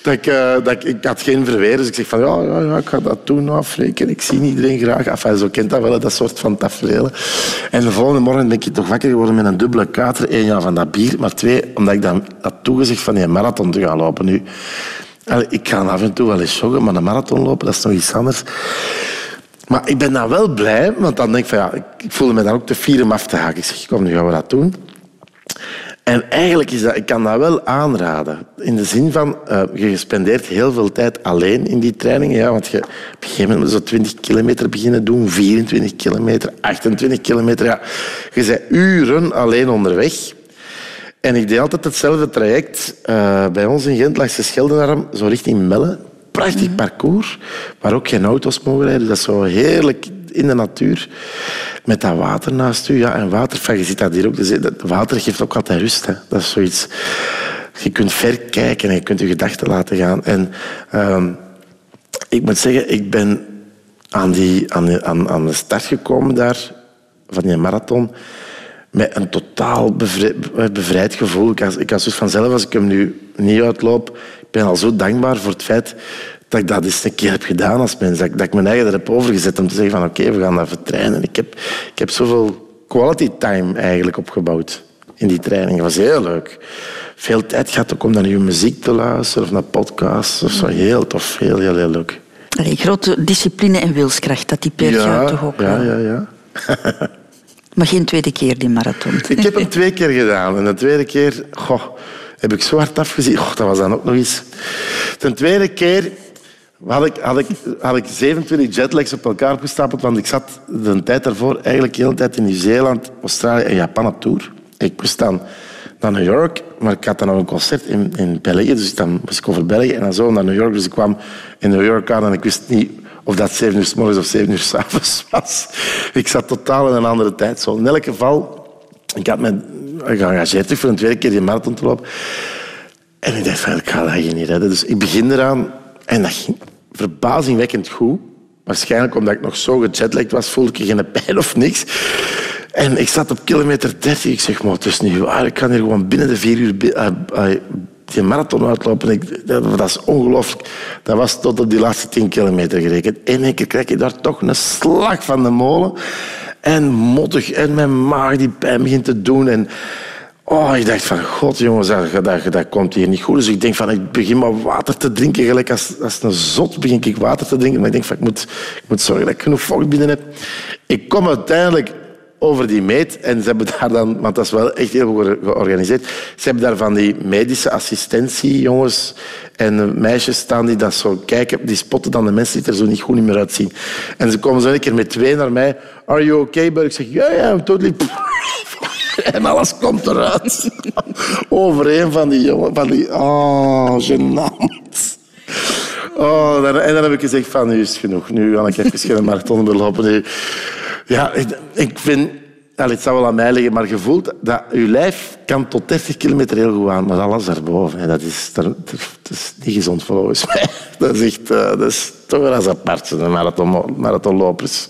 Dat ik, eh, dat ik, had geen verweer. Dus ik zeg van, ja, ik ga dat doen, nou, Freek. En ik zie iedereen graag. Enfin, zo kent dat wel, dat soort van tafereelen. En de volgende morgen ben ik toch wakker geworden met een dubbele kater. Eén, ja, van dat bier. Maar twee, omdat ik dan had toegezegd van die marathon te gaan lopen nu. Ik ga af en toe wel eens joggen, maar een marathon lopen, dat is nog iets anders. Maar ik ben dan wel blij, want dan denk ik van ja, ik voelde me dan ook te fier om af te haken. Ik zeg, kom, nu gaan we dat doen. En eigenlijk is dat, ik kan dat wel aanraden. In de zin van, eh, je spendeert heel veel tijd alleen in die trainingen. Ja, want je op een gegeven moment zo 20 kilometer beginnen doen, 24 kilometer, 28 kilometer. Ja. Je bent uren alleen onderweg. En ik deed altijd hetzelfde traject. eh, bij ons in Gent langs de Scheldenarm, zo richting Melle. Prachtig parcours, waar ook geen auto's mogen rijden. Dat is zo heerlijk in de natuur. Met dat water naast u. Ja, en water, je ziet dat hier ook. Dus dat water geeft ook altijd rust. Hè. Dat is zoiets... Je kunt ver kijken en je kunt je gedachten laten gaan. En ehm, ik moet zeggen, ik ben aan, die, aan, de, aan, aan de start gekomen daar, van die marathon, met een totaal bevri- bevrijd gevoel. Ik had, ik had vanzelf, als ik hem nu niet uitloop, ik ben al zo dankbaar voor het feit dat ik dat eens een keer heb gedaan als mens. Dat, ik- dat ik mijn eigen er heb overgezet om te zeggen van oké, we gaan dat vertrainen. Ik heb, ik heb zoveel quality time eigenlijk opgebouwd in die training. Dat was heel leuk. Veel tijd gehad ook om naar uw muziek te luisteren of naar podcasts of zo. Heel tof, heel, heel, heel leuk. Allee, grote discipline en wilskracht, dat typeert jou toch ook ja, ja, ja. Maar geen tweede keer die marathon. Ik heb hem twee keer gedaan. En de tweede keer goh, heb ik zo hard afgezien. Goh, dat was dan ook nog eens. De tweede keer had ik, had ik, had ik 27 jetlags op elkaar opgestapeld. Want ik zat de tijd daarvoor eigenlijk de hele tijd in Nieuw-Zeeland, Australië en Japan op tour. Ik moest dan naar New York, maar ik had dan nog een concert in, in België. Dus dan moest ik over België en dan zo naar New York. Dus ik kwam in New York aan en ik wist niet of dat 7 uur s morgens of 7 uur s avonds was. Ik zat totaal in een andere tijdzone. In elk geval, ik had me geëngageerd voor een tweede keer die marathon te lopen. En ik dacht van, ik ga dat hier niet redden. Dus ik begin eraan en dat ging verbazingwekkend goed. Waarschijnlijk omdat ik nog zo gejetlagd was, voelde ik geen pijn of niks. En ik zat op kilometer 30. Ik zeg, maar het is niet waar. Ik kan hier gewoon binnen de vier uur eh, eh, die marathon uitlopen. Dat, is ongelooflijk. Dat was tot op die laatste 10 kilometer gerekend. En één keer krijg je daar toch een slag van de molen. En mottig. En mijn maag die pijn begint te doen. En Oh, ik dacht van, god jongens, dat, dat, dat komt hier niet goed. Dus ik denk van, ik begin maar water te drinken. Gelijk als, als een zot begin ik water te drinken. Maar ik denk van, ik moet, ik moet zorgen dat ik genoeg vocht binnen heb. Ik kom uiteindelijk over die meet en ze hebben daar dan, want dat is wel echt heel goed georganiseerd, ze hebben daar van die medische assistentie, jongens en meisjes staan die dat zo kijken, die spotten dan de mensen die er zo niet goed meer uitzien. En ze komen zo een keer met twee naar mij. Are you okay? Ik zeg, ja, ja, totally... En alles komt eruit. Over een van die jongen. Van die, oh, gênant. Oh, en dan heb ik gezegd van, nu is het genoeg. Nu ga ik even geen marathon lopen. Ja, ik, ik vind... Het zou wel aan mij liggen, maar je voelt dat je lijf kan tot 30 kilometer heel goed aan, maar alles daarboven, dat, is, dat, is niet gezond volgens mij. Dat is echt... eh, Dat is toch wel eens apart, marathon, marathonlopers.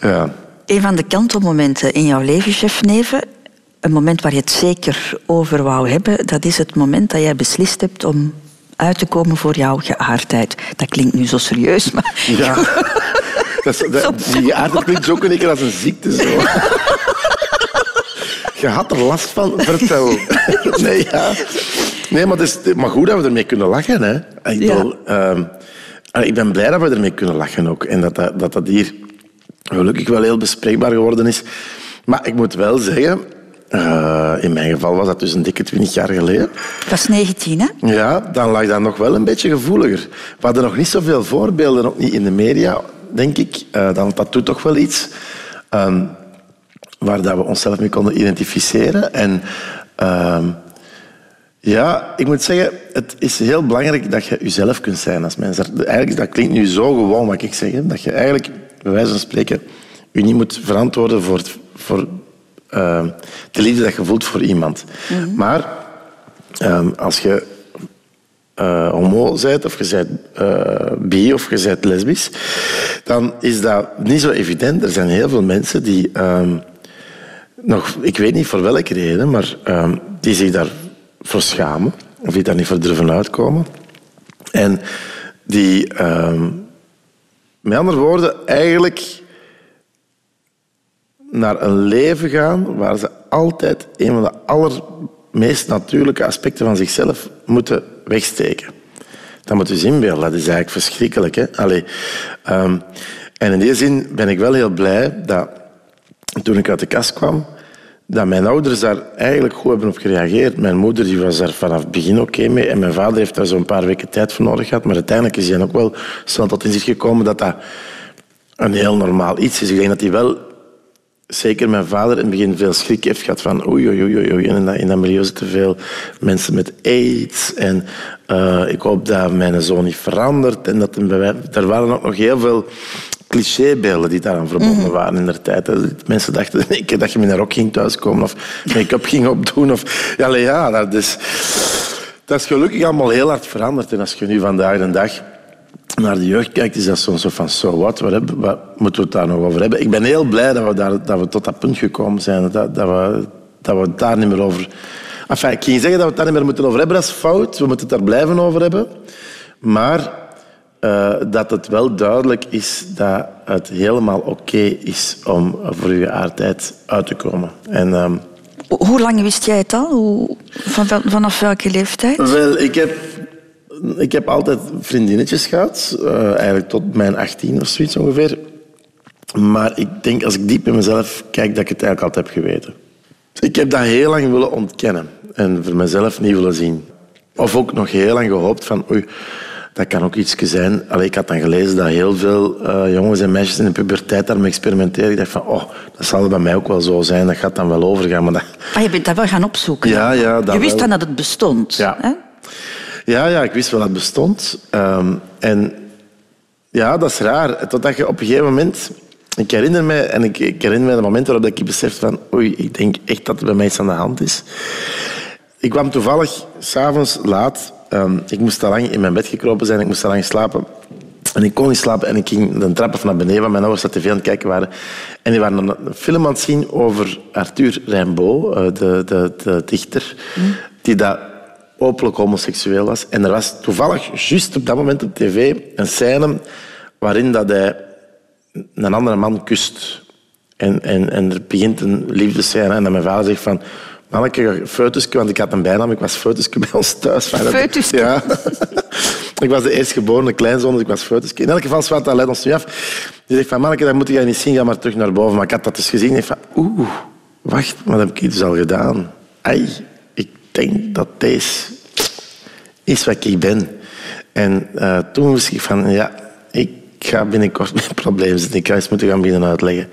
Ja. Een van de kantelmomenten in jouw leven, chef Neven, een moment waar je het zeker over wou hebben, dat is het moment dat jij beslist hebt om uit te komen voor jouw geaardheid. Dat klinkt nu zo serieus, maar... Ja. Dat is, dat, die aarde klinkt zo een keer als een ziekte. Zo. Je had er last van, vertel. Nee, ja. nee maar, is, maar goed dat we ermee kunnen lachen. Hè. Ik, Ja. ehm, ik ben blij dat we ermee kunnen lachen ook. En dat dat, dat, dat hier gelukkig wel heel bespreekbaar geworden is. Maar ik moet wel zeggen, eh, in mijn geval was dat dus een dikke twintig jaar geleden. Ik was 19, hè? Ja, dan lag dat nog wel een beetje gevoeliger. We hadden nog niet zoveel voorbeelden, ook niet in de media, denk ik. Eh, dan, dat doet toch wel iets. ehm, waar dat we onszelf mee konden identificeren. En ehm, ja, ik moet zeggen, het is heel belangrijk dat je jezelf kunt zijn als mens. Dat- Eigenlijk, dat klinkt nu zo gewoon wat ik zeg. Dat je eigenlijk, bij wijze van spreken, je niet moet verantwoorden voor, het- voor eh, de liefde dat je voelt voor iemand. Maar ehm, als je uh, homo bent, of je bent uh, bi, of je bent lesbisch, dan is dat niet zo evident. Er zijn heel veel mensen die ehm, nog, ik weet niet voor welke reden, maar ehm, die zich daarvoor schamen, of die daar niet voor durven uitkomen. En die, ehm, met andere woorden, eigenlijk naar een leven gaan waar ze altijd een van de allermeest natuurlijke aspecten van zichzelf moeten wegsteken. Dat moet je dus inbeelden. Dat is eigenlijk verschrikkelijk. Hè? Allee, ehm, en in die zin ben ik wel heel blij dat toen ik uit de kast kwam, dat mijn ouders daar eigenlijk goed hebben op gereageerd. Mijn moeder die was daar vanaf het begin oké mee en mijn vader heeft daar zo'n paar weken tijd voor nodig gehad. Maar uiteindelijk is hij ook wel snel tot inzicht gekomen dat dat een heel normaal iets is. Ik denk dat hij wel zeker mijn vader in het begin veel schrik heeft gehad van oei, oei, oei, oei. In dat, milieu zitten veel mensen met aids. En uh, ik hoop dat mijn zoon niet verandert. En dat er waren ook nog heel veel clichébeelden die daaraan verbonden mhm. waren in de tijd. Mensen dachten ik, dat je met een rok ging thuiskomen of make-up ging opdoen. Of, ja, ja, dat is, dat is gelukkig allemaal heel hard veranderd. En als je nu vandaag de dag naar de jeugd kijkt, is dat zo'n soort van so what, wat, wat, moeten we het daar nog over hebben? Ik ben heel blij dat we, daar, dat we tot dat punt gekomen zijn. Dat, dat, we, dat we het daar niet meer over... Enfin, ik ging zeggen dat we het daar niet meer moeten over hebben, dat is fout. We moeten het daar blijven over hebben. Maar uh, dat het wel duidelijk is dat het helemaal oké is om voor je geaardheid uit te komen. En, um... Hoe lang wist jij het al? Hoe, van, vanaf welke leeftijd? Wel, ik heb ik heb altijd vriendinnetjes gehad, uh, eigenlijk tot mijn 18 of zoiets ongeveer. Maar ik denk, als ik diep in mezelf kijk, dat ik het eigenlijk altijd heb geweten. Ik heb dat heel lang willen ontkennen en voor mezelf niet willen zien. Of ook nog heel lang gehoopt van, oei, dat kan ook iets zijn. Allee, ik had dan gelezen dat heel veel uh, jongens en meisjes in de puberteit daarmee experimenteren. Ik dacht van, oh, dat zal bij mij ook wel zo zijn. Dat gaat dan wel overgaan. Maar dat... Ah, je bent dat wel gaan opzoeken? Ja, ja. Dat je wist dan dat het bestond? Ja. Hè? Ja, ja, ik wist wel dat het bestond. Ehm, en ja, dat is raar. Totdat je op een gegeven moment... Ik herinner me, en ik, ik herinner me het moment waarop ik besefte van oei, ik denk echt dat er bij mij iets aan de hand is. Ik kwam toevallig s'avonds laat. Um, ik moest al lang in mijn bed gekropen zijn, ik moest al lang slapen. En ik kon niet slapen en ik ging de trap af naar beneden, waar mijn ouders dat tv aan het kijken waren. En die waren een film aan het zien over Arthur Rimbaud, eh, de, de, de dichter, die dat openlijk homoseksueel was. En er was toevallig juist op dat moment op tv een scène waarin dat hij een andere man kust. En, en, en er begint een liefdescène en dan mijn vader zegt van... Manneke, feutusje, want ik had een bijnaam. Ik was feutusje bij ons thuis. Feutusje? Ja. ik was de eerstgeborene kleinzoon, dus ik was feutusje. In elk geval dat leidt ons nu af. Die zegt van, manneke, dat moet jij niet zien, ga maar terug naar boven. Maar ik had dat dus gezien en ik van, oeh, wacht, wat heb ik dus al gedaan? Ai, denk dat deze is wat ik ben. En uh, toen wist ik van, ja, ik ga binnenkort met problemen zitten. Ik ga eens moeten gaan beginnen uitleggen.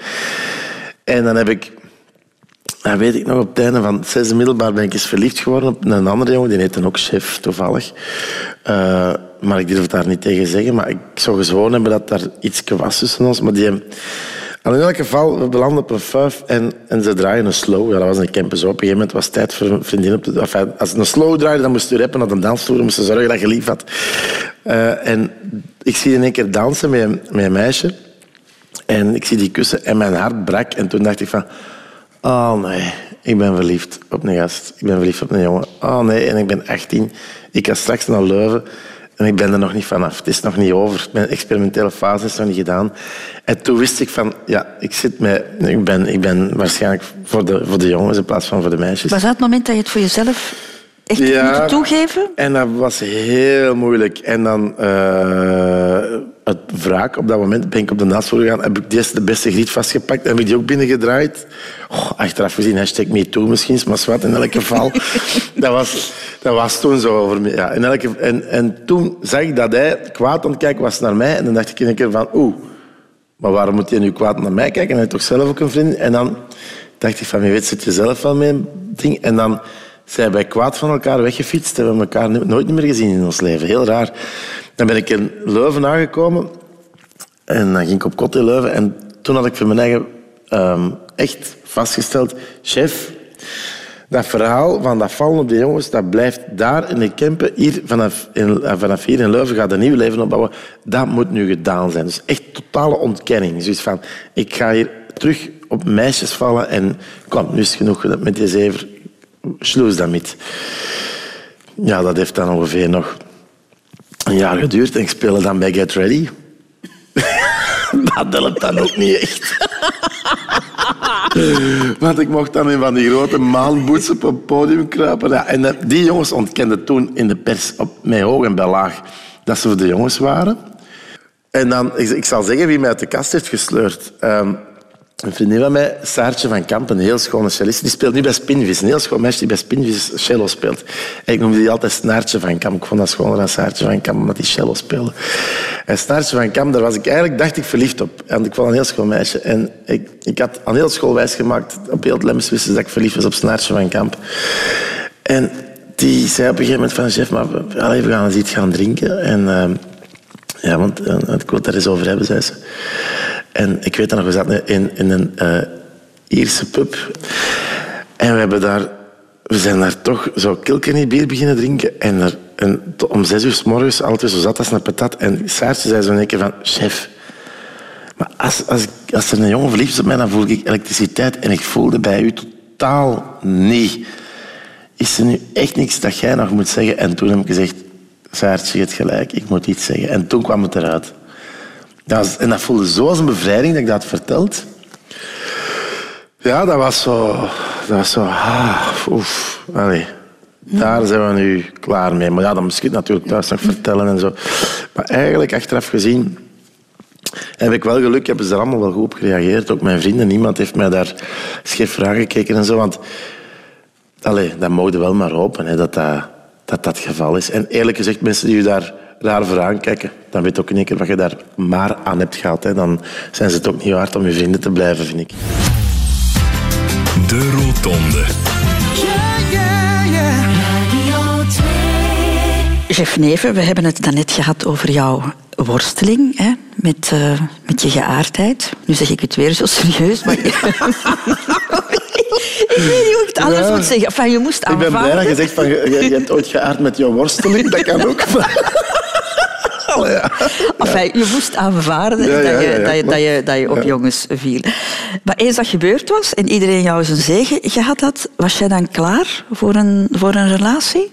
En dan heb ik, weet ik nog, op het einde van het zesde middelbaar ben ik eens verliefd geworden op een andere jongen. Die heette ook chef, toevallig. Uh, maar ik durf het daar niet tegen zeggen. Maar ik zou gezworen hebben dat daar iets was tussen ons. Maar die in elk geval, we belanden op een fuif en, en ze draaien een slow. Ja, dat was een campus. Op een gegeven moment was het tijd voor een vriendin op de... Als ze een slow draaide, dan moest je rappen naar de dansvloer. Dan moest je zorgen dat je lief had. Uh, en ik zie in één keer dansen met, met een meisje. En ik zie die kussen en mijn hart brak. En toen dacht ik van... Oh nee, ik ben verliefd op een gast. Ik ben verliefd op een jongen. Oh nee, en ik ben 18. Ik ga straks naar Leuven. En ik ben er nog niet vanaf. Het is nog niet over. Mijn experimentele fase is nog niet gedaan. En toen wist ik van, ja, ik, zit met, ik, ben, ik ben waarschijnlijk voor de, voor de jongens in plaats van voor de meisjes. Was dat het moment dat je het voor jezelf echt ja, toegeven? En dat was heel moeilijk. En dan uh, het wraak op dat moment ben ik op de dansvloer gegaan. Heb ik de beste griet vastgepakt. Heb ik die ook binnengedraaid. Oh, achteraf gezien, hashtag MeToo misschien, maar wat in elk geval. dat, was, dat was toen zo over me. Ja, in elke, en, en toen zag ik dat hij kwaad aan het kijken was naar mij. En dan dacht ik in een keer van, oeh, maar waarom moet hij nu kwaad naar mij kijken? En hij heeft toch zelf ook een vriend? En dan dacht ik van, wie weet zit je zelf wel met een ding? En dan zijn wij kwaad van elkaar weggefietst. Hebben we elkaar nooit meer gezien in ons leven. Heel raar. Dan ben ik in Leuven aangekomen. En dan ging ik op kot in Leuven. En toen had ik voor mijn eigen um, echt vastgesteld... Chef, dat verhaal van dat vallen op de jongens, dat blijft daar in de Kempen. Hier, vanaf, in, eh, vanaf hier in Leuven gaat een nieuw leven opbouwen. Dat moet nu gedaan zijn. Dus echt totale ontkenning. Dus van, ik ga hier terug op meisjes vallen en kom, nu is het genoeg met die zever. Sloes dat. Ja, dat heeft dan ongeveer nog een jaar geduurd en ik speelde dan bij Get Ready. dat helpt dan ook niet echt. Want ik mocht dan in van die grote maanboots op het podium kruipen. Ja, en die jongens ontkenden toen in de pers op mij hoog en bij laag dat ze de jongens waren. En dan, ik, ik zal zeggen wie mij uit de kast heeft gesleurd. Ehm, een vriendin van mij, Saartje van Kamp, een heel schone cellist, die speelt nu bij Spinvis. Een heel schoon meisje die bij Spinvis cello speelt. Ik noemde die altijd Snaartje van Kamp. Ik vond dat schoner dan Saartje van Kamp, omdat die cello speelde. En Snaartje van Kamp, daar was ik eigenlijk, dacht ik, verliefd op. En ik vond een heel schoon meisje. En ik, ik had aan heel school wijsgemaakt, op heel Lemmens wisten dat ik verliefd was op Snaartje van Kamp. En die zei op een gegeven moment van, chef, maar we gaan eens iets gaan drinken. En... Uh, ja, want uh, ik wil het er eens over hebben, zei ze. En ik weet dat nog, we zaten in, in een uh, Ierse pub. En we, hebben daar, we zijn daar toch zo kilkenny bier beginnen drinken. En, er, om zes uur s morgens, altijd zo zat als een patat. En Saartje zei zo een keer van, chef... Maar als, als, als er een jongen verliefd is op mij, dan voel ik elektriciteit. En ik voelde bij u totaal niet. Is er nu echt niks dat jij nog moet zeggen? En toen heb ik gezegd, Saartje, je hebt gelijk, ik moet iets zeggen. En toen kwam het eruit. Dat en dat voelde zo als een bevrijding dat ik dat verteld. Ja, dat was zo... Dat was zo... Ah, oef, allee. Daar zijn we nu klaar mee. Maar ja, ik het natuurlijk thuis nog vertellen en zo. Maar eigenlijk, achteraf gezien, heb ik wel geluk. Hebben ze er allemaal wel goed op gereageerd. Ook mijn vrienden. Niemand heeft mij daar scheef vragen gekeken en zo. Want allee, dat mogen wel maar hopen, dat, dat, dat dat het geval is. En eerlijk gezegd, mensen die daar raar voor aankijken, dan weet ook in één keer wat je daar maar aan hebt gehad. Hè. Dan zijn ze het ook niet waard om je vrienden te blijven, vind ik. De Rotonde. Jeff Neven, we hebben het daarnet gehad over jouw worsteling hè, met, uh, met je geaardheid. Nu zeg ik het weer zo serieus, maar... ik weet niet hoe ik het anders moet zeggen. Enfin, je moest aanvaarden. Ik ben blij dat je zegt van je, je hebt ooit geaard met jouw worsteling. Dat kan ook. Ja. Enfin, je moest aanvaarden dat, je, dat, je, dat, je, dat je op jongens viel. Maar eens dat gebeurd was en iedereen jou zijn zegen gehad had, was jij dan klaar voor een, voor een relatie?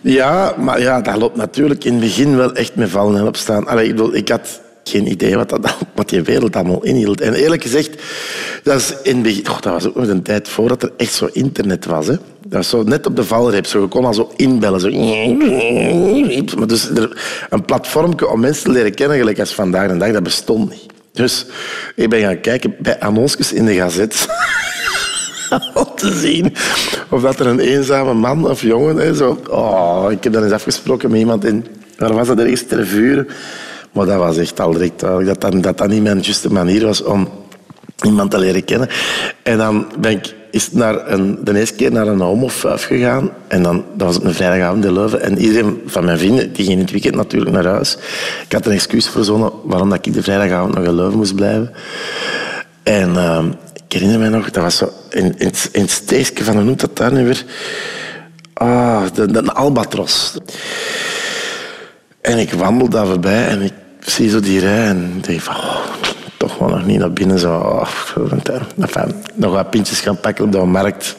Ja, maar ja, dat loopt natuurlijk in het begin wel echt met vallen en opstaan. Allee, ik, bedoel, ik had geen idee wat, dat, wat die wereld allemaal inhield. En eerlijk gezegd, dat, is in begin, oh, dat was ook nog een tijd voordat er echt zo internet was. Hè. Dat was zo net op de valreep. Zo, je kon al zo inbellen. Zo. Maar dus er, een platform om mensen te leren kennen, gelijk als vandaag de dag, dat bestond niet. Dus ik ben gaan kijken bij annonces in de gazet. om te zien of dat er een eenzame man of jongen is. Oh, ik heb dan eens afgesproken met iemand in... Waar was dat ergens? Ter vuren. Maar dat was echt al direct duidelijk dat dat, dat, dat niet mijn juiste manier was om iemand te leren kennen. En dan ben ik is naar een, de eerste keer naar een homofuif gegaan. En dan, dat was op een vrijdagavond in Leuven. En iedereen van mijn vrienden, die ging in het weekend natuurlijk naar huis. Ik had een excuus verzonnen waarom dat ik de vrijdagavond nog in Leuven moest blijven. En uh, ik herinner me nog, dat was zo in, in, het steegje van, hoe noemt dat daar nu weer? Ah, de, de, Albatros. En ik wandel daar voorbij en ik zie zo die rij en denk van... Oh, toch wel nog niet naar binnen. Zo, oh, enfin, nog wat pintjes gaan pakken op de markt.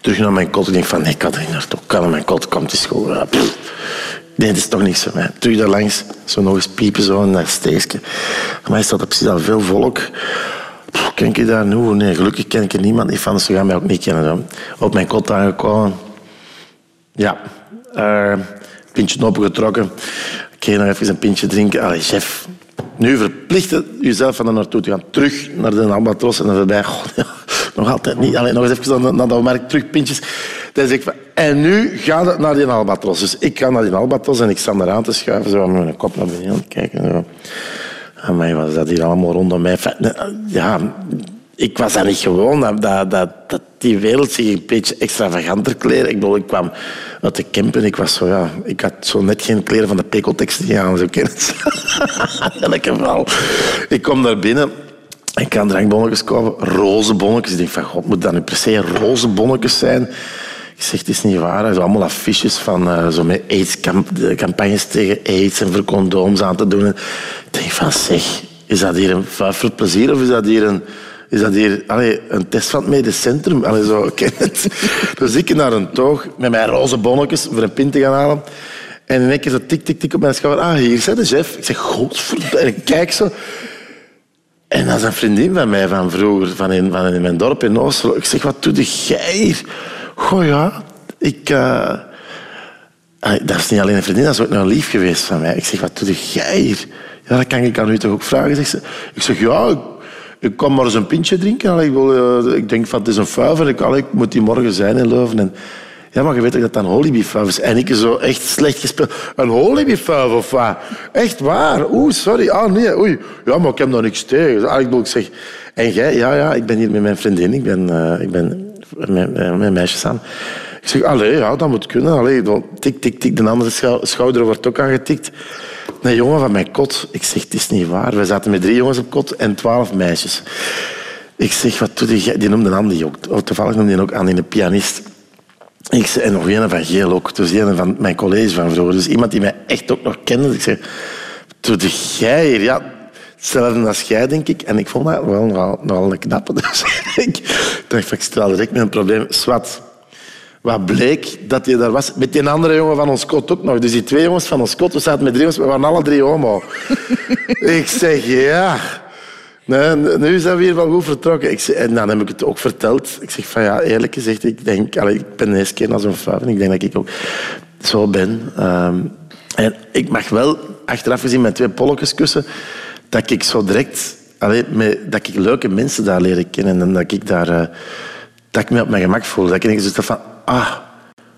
Terug naar mijn kot. Ik denk van, ik kan er niet naartoe. Kan mijn kot, komt school. Ja, nee, dat is toch niks voor mij. Terug daar langs, zo nog eens piepen, zo naar steegje. Maar is dat precies al veel volk. ken ik daar nu? Nee, gelukkig ken ik er niemand niet van. Ze gaan mij ook niet kennen. Zo. Op mijn kot aangekomen. Ja. Uh, pintje opengetrokken. Ik ga nog even een pintje drinken. Allee, chef, nu verplichten jezelf van daar naartoe te gaan. Terug naar de albatros en dan voorbij. nog altijd niet. Alleen nog eens even naar dat merk, terug pintjes. Ik en nu gaat het naar die albatros. Dus ik ga naar die albatros en ik sta daar aan te schuiven. Zo met mijn kop naar beneden kijken. Zo. Amai, wat is dat hier allemaal rondom mij? Ja, ik was daar niet gewoon. Dat, dat, dat, die wereld zich een beetje extravaganter kleren. Ik bedoel, ik kwam uit de campen. Ik was zo, ja... Ik had zo net geen kleren van de Pekeltex aan, zo kennen In elk geval. Ik kom daar binnen Ik kan drankbonnetjes kopen, roze bonnetjes. Ik denk van, god, moet dat nu per se roze bonnetjes zijn? Ik zeg, het is niet waar. Zijn allemaal affiches van uh, zo met AIDS campagnes tegen AIDS en voor aan te doen. Ik denk van, zeg, is dat hier een voor plezier of is dat hier een, is dat hier een test van het medisch centrum? Allee, zo, het. Dus ik naar een toog met mijn roze bonnetjes voor een pint te gaan halen. En in één keer zo tik, tik, tik op mijn schouder. Ah, hier zit de chef. Ik zeg, godverdomme. Kijk zo. En dat is een vriendin van mij van vroeger, van in, van in mijn dorp in Oosterlo. Ik zeg, wat doe jij hier? Goh ja, ik... Uh... Dat is niet alleen een vriendin, dat is ook een lief geweest van mij. Ik zeg, wat doe jij hier? Ja, dat kan ik aan u toch ook vragen? Ze. Ik zeg, ja, ik, ik kan maar eens een pintje drinken. Ik, wil, uh, ik denk van, het is een fuiver. Ik, ik moet die morgen zijn in Leuven. En, ja, maar je weet dat dat een hollybeefuif is? En ik zo echt slecht gespeeld. Een hollybeefuif of wat? Echt waar? Oeh, sorry. Ah, nee. Oei. Ja, maar ik heb nog niks tegen. Ah, ik zeg... En jij? Ja, ja, ik ben hier met mijn vriendin. Ik ben, uh, ik ben met, met meisjes aan. Ik zeg, allee, ja, dat moet kunnen. Allee, tik, tik, tik. De andere schouder wordt ook aangetikt. Een jongen van mijn kot. Ik zeg, het is niet waar. We zaten met drie jongens op kot en twaalf meisjes. Ik zeg, wat doe je? Die noemde Andy ook. Oh, toevallig noemde hij ook Andy, een pianist. Ik zei, en nog een van Geel ook. Dus een van mijn college van vroeger. Dus iemand die mij echt ook nog kende. Ik zei, wat doe jij hier? Ja, hetzelfde als jij, denk ik. En ik vond dat wel nogal, nogal een knappe. Dus ik dacht, ik stel direct met een probleem. Wat bleek dat hij daar was met die andere jongen van ons kot ook nog. Dus die twee jongens van ons kot, we zaten met drie jongens, we waren alle drie homo. ik zeg, ja. Nee, nu zijn we hier wel goed vertrokken. Ik zeg, en dan heb ik het ook verteld. Ik zeg van ja, eerlijk gezegd, ik denk, allez, ik ben eens keer als een fout. Ik denk dat ik ook zo ben. Um, en ik mag wel, achteraf gezien, met twee polletjes kussen, dat ik zo direct, met, dat ik leuke mensen daar leren kennen en dat ik daar, uh, dat ik me op mijn gemak voel. Dat ik denk dus van, ah.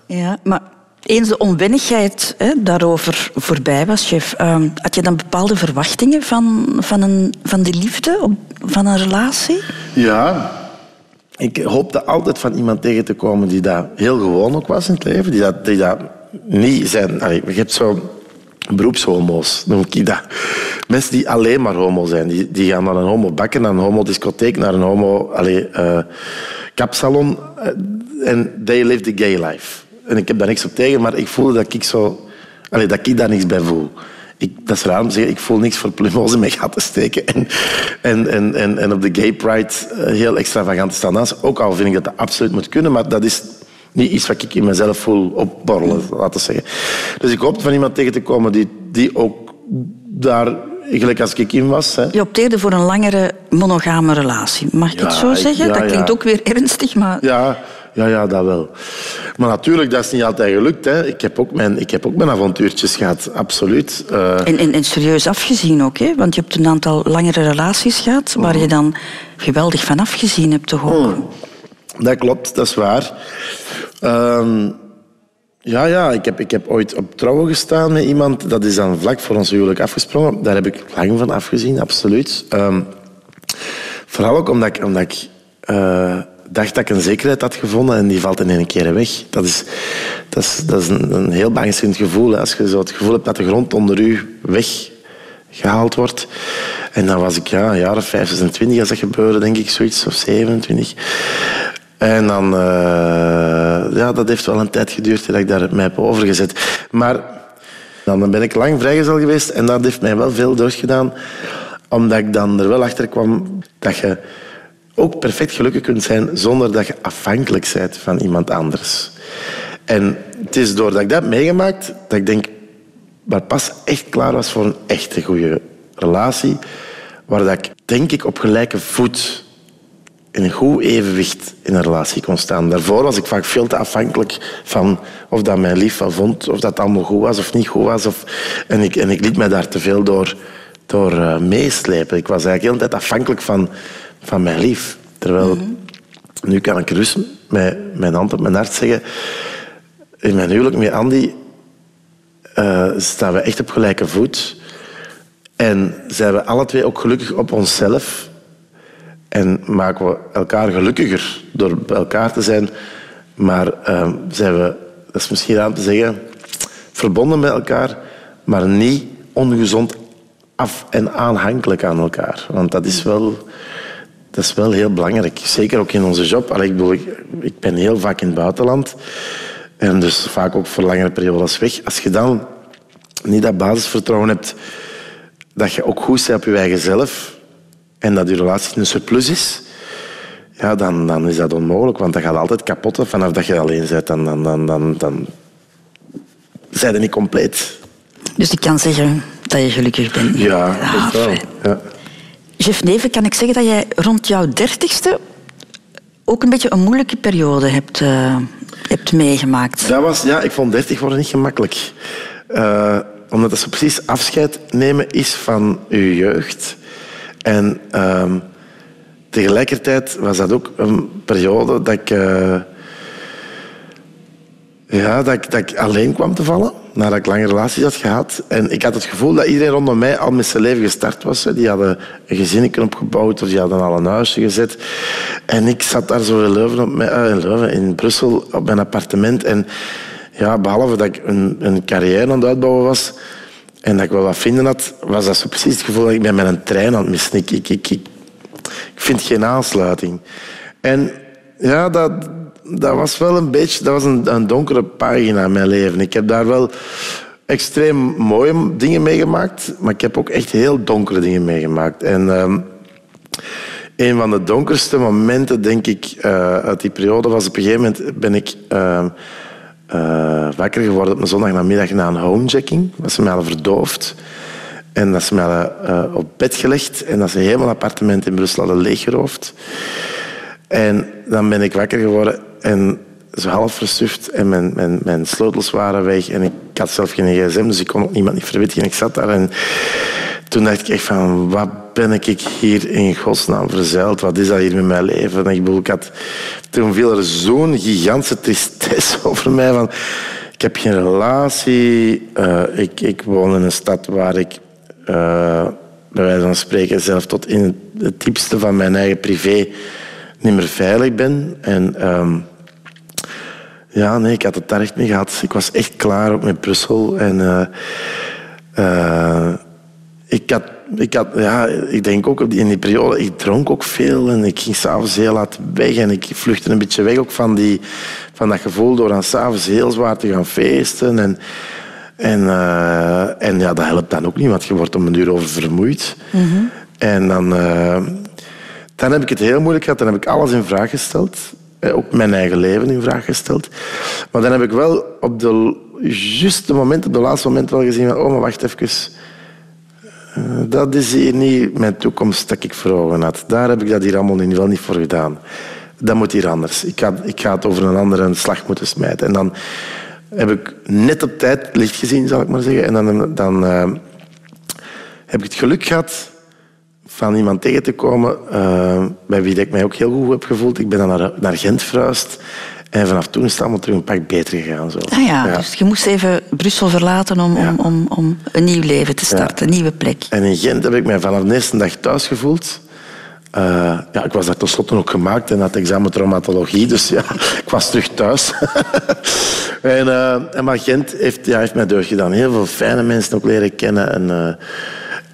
Ja, maar eens de onwennigheid hè, daarover voorbij was, chef, uh, had je dan bepaalde verwachtingen van, van, een, van die liefde, van een relatie? Ja, ik hoopte altijd van iemand tegen te komen die dat heel gewoon ook was in het leven. Die dat, die dat niet zijn... Allee, je hebt zo beroepshomo's, noem ik dat. Mensen die alleen maar homo zijn. Die, die gaan naar een homo bakken, naar een homo discotheek, naar een homo allee, uh, kapsalon. En they live the gay life. En ik heb daar niks op tegen, maar ik voelde dat ik, zo, dat ik daar niks bij voel. Ik, dat is raar om te zeggen, ik voel niks voor plumos in mijn gat te steken. En, en, en, en, op de gay pride eh, heel extravagant te staan. Ook al vind ik dat dat absoluut moet kunnen, maar dat is niet iets wat ik in mezelf voel opborrelen, laten we zeggen. Dus ik hoop van iemand tegen te komen die, die ook daar gelijk als ik in was. Hè. Je opteerde voor een langere monogame relatie. Mag ik het zo zeggen? dat klinkt ook weer ernstig, maar... Ja, ja, ja, dat wel. Maar natuurlijk, dat is niet altijd gelukt. Hè. Ik, heb ook mijn, ik heb ook mijn avontuurtjes gehad, absoluut. Uh... En, en, en, serieus afgezien ook, hè? want je hebt een aantal langere relaties gehad waar je dan geweldig van afgezien hebt, toch ook? Hmm. Dat klopt, dat is waar. Uh, ja, ja ik, heb, ik heb ooit op trouwen gestaan met iemand. Dat is dan vlak voor ons huwelijk afgesprongen. Daar heb ik lang van afgezien, absoluut. Uh, vooral ook omdat ik... Omdat ik uh, dacht dat ik een zekerheid had gevonden en die valt in één keer weg. Dat is, dat is, dat is een, een heel bangstend gevoel. Als je zo het gevoel hebt dat de grond onder u weggehaald wordt. En dan was ik ja, een jaar of 25 als dat gebeurde, denk ik, zoiets, of 27. En dan, uh, ja, dat heeft wel een tijd geduurd dat ik daar mij heb overgezet. Maar dan ben ik lang vrijgezel geweest en dat heeft mij wel veel deugd gedaan. Omdat ik dan er wel achter kwam dat je ook perfect gelukkig kunt zijn zonder dat je afhankelijk bent van iemand anders. En het is doordat ik dat meegemaakt dat ik denk, maar pas echt klaar was voor een echte goede relatie, waar dat ik denk ik op gelijke voet in een goed evenwicht in een relatie kon staan. Daarvoor was ik vaak veel te afhankelijk van of dat mijn lief wel vond, of dat allemaal goed was of niet goed was. Of... En, ik, en ik liet mij daar te veel door, door uh, meeslepen. Ik was eigenlijk heel de tijd afhankelijk van van mijn lief. Terwijl, mhm. nu kan ik rust met mijn hand op mijn hart zeggen, in mijn huwelijk met Andy uh, staan we echt op gelijke voet. En zijn we alle twee ook gelukkig op onszelf. En maken we elkaar gelukkiger door bij elkaar te zijn. Maar uh, zijn we, dat is misschien aan te zeggen, verbonden met elkaar, maar niet ongezond af en aanhankelijk aan elkaar. Want dat is wel dat is wel heel belangrijk. Zeker ook in onze job. Allee, ik, bedoel, ik ben heel vaak in het buitenland. En dus vaak ook voor langere periodes weg. Als je dan niet dat basisvertrouwen hebt dat je ook goed bent op je eigen zelf en dat je relatie een surplus is, ja, dan, dan is dat onmogelijk. Want dat gaat altijd kapot vanaf dat je alleen bent. Dan, dan, dan, dan, dan zijn niet compleet. Dus ik kan zeggen dat je gelukkig bent. Ja, Ah, dat wel. Ja. Jeff Neven, kan ik zeggen dat jij rond jouw dertigste ook een beetje een moeilijke periode hebt, eh, hebt meegemaakt? Dat was, ja, ik vond 30 worden niet gemakkelijk. Eh, omdat dat zo precies afscheid nemen is van je jeugd. En ehm, tegelijkertijd was dat ook een periode dat ik, eh, ja, dat, ik, dat alleen kwam te vallen. Nadat ik lange relaties had gehad. En ik had het gevoel dat iedereen rondom mij al met zijn leven gestart was. Die hadden een gezinnetje opgebouwd of die hadden al een huisje gezet. En ik zat daar zo in Leuven, op mijn, eh, in, in Brussel, op mijn appartement. En ja, behalve dat ik een, een carrière aan het uitbouwen was en dat ik wel wat vinden had, was dat zo precies het gevoel dat ik ben met een trein aan het missen. Ik, ik, ik, ik, vind geen aansluiting. En ja, dat, dat was wel een beetje dat was een, een donkere pagina in mijn leven. Ik heb daar wel extreem mooie dingen meegemaakt, maar ik heb ook echt heel donkere dingen meegemaakt. En ehm, een van de donkerste momenten, denk ik, eh, uit die periode was op een gegeven moment ben ik ehm, eh, wakker geworden op een zondagnamiddag na een homejacking. Dat ze mij hadden verdoofd. En dat ze mij hadden eh, op bed gelegd en dat ze helemaal appartement in Brussel hadden leeggeroofd. En dan ben ik wakker geworden en zo half versuft en mijn, mijn, mijn sleutels waren weg en ik had zelf geen gsm, dus ik kon ook niemand niet verwittigen. En ik zat daar en toen dacht ik echt van, wat ben ik hier in godsnaam verzeild? Wat is dat hier met mijn leven? En ik bedoel, ik had, toen viel er zo'n gigantische tristesse over mij van, ik heb geen relatie, eh, ik, ik woon in een stad waar ik eh, bij wijze van spreken zelf tot in het, diepste van mijn eigen privé niet meer veilig ben. En ehm, ja, nee, ik had het daar echt mee gehad. Ik was echt klaar met Brussel. En eh, ik had, ik had, ja, ik denk ook in die periode, ik dronk ook veel en ik ging s'avonds heel laat weg en ik vluchtte een beetje weg ook van, die, van dat gevoel door dan s'avonds heel zwaar te gaan feesten. En, en, eh, en ja, dat helpt dan ook niet, want je wordt om een uur over vermoeid. En dan, eh, dan heb ik het heel moeilijk gehad. Dan heb ik alles in vraag gesteld. Eh, Ook mijn eigen leven in vraag gesteld. Maar dan heb ik wel op de juiste moment, op de laatste moment wel gezien van, oh, maar wacht even. Eh, Dat is hier niet mijn toekomst dat ik voor had. Daar heb ik dat hier allemaal in wel niet voor gedaan. Dat moet hier anders. Ik ga, ik ga het over een andere slag moeten smijten. En dan heb ik net op tijd licht gezien, zal ik maar zeggen. En dan, dan eh, heb ik het geluk gehad van iemand tegen te komen eh, bij wie ik mij ook heel goed heb gevoeld. Ik ben dan naar, naar Gent verhuisd. En vanaf toen is het allemaal terug een pak beter gegaan. Zo. Ah ja, dus je moest even Brussel verlaten om, om, om, om een nieuw leven te starten, een nieuwe plek. En in Gent heb ik mij vanaf de eerste dag thuis gevoeld. Eh, ja, ik was daar tenslotte ook gemaakt en had examen traumatologie, dus ja, ik was terug thuis. en, eh, en maar Gent heeft, ja, heeft mij deugd gedaan. Heel veel fijne mensen ook leren kennen. En, eh,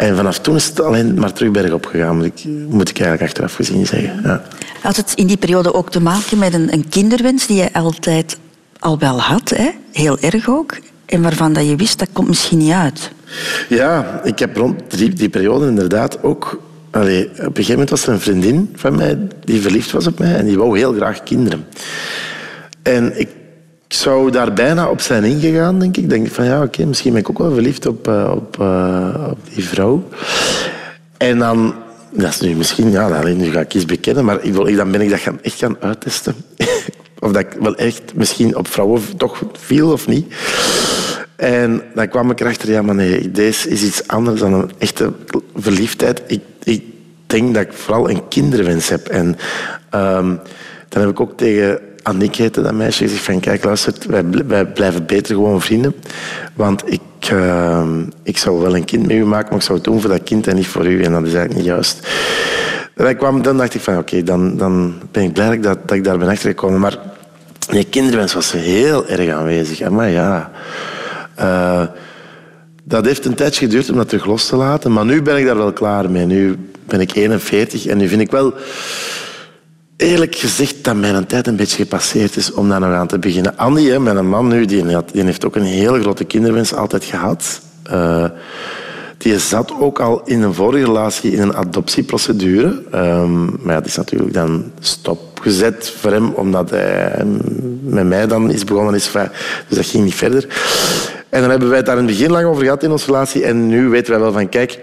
en vanaf toen is het alleen maar terug bergop gegaan, moet ik, moet ik eigenlijk achteraf gezien zeggen. Ja. Had het in die periode ook te maken met een, een kinderwens die je altijd al wel had, hè? heel erg ook, en waarvan dat je wist dat komt misschien niet uit? Ja, ik heb rond die, die periode inderdaad ook... Allee, op een gegeven moment was er een vriendin van mij die verliefd was op mij en die wou heel graag kinderen. En ik zou daar bijna op zijn ingegaan, denk ik. Ik denk van ja, oké, misschien ben ik ook wel verliefd op, eh, op, eh, op die vrouw. En dan, dat is nu misschien, ja, alleen nu ga ik iets bekennen, maar ik wil, dan ben ik dat gaan, echt gaan uittesten. of dat ik wel echt misschien op vrouwen toch viel of niet. En dan kwam ik erachter, ja, maar nee, deze is iets anders dan een echte verliefdheid. Ik, ik denk dat ik vooral een kinderwens heb. En ehm, dan heb ik ook tegen Annick, heette dat meisje, gezegd van kijk, luister, wij, wij blijven beter gewoon vrienden. Want ik, ehm, ik zou wel een kind met u maken, maar ik zou het doen voor dat kind en niet voor u. En dat is eigenlijk niet juist. Dan, kwam, dan dacht ik van oké, dan, dan ben ik blij dat, dat, ik daar ben achtergekomen. Maar die kinderwens was heel erg aanwezig. Maar ja... eh, dat heeft een tijdje geduurd om dat terug los te laten, maar nu ben ik daar wel klaar mee. Nu ben ik 41 en nu vind ik wel eerlijk gezegd dat mijn tijd een beetje gepasseerd is om daar nog aan te beginnen. Andy, hè, mijn man nu, die, die heeft ook een hele grote kinderwens altijd gehad. Eh, die zat ook al in een vorige relatie in een adoptieprocedure. Ehm, maar die is natuurlijk dan stopgezet voor hem, omdat hij met mij dan is begonnen. Is, dus dat ging niet verder. En dan hebben wij het daar in het begin lang over gehad in onze relatie. En nu weten wij wel van, kijk,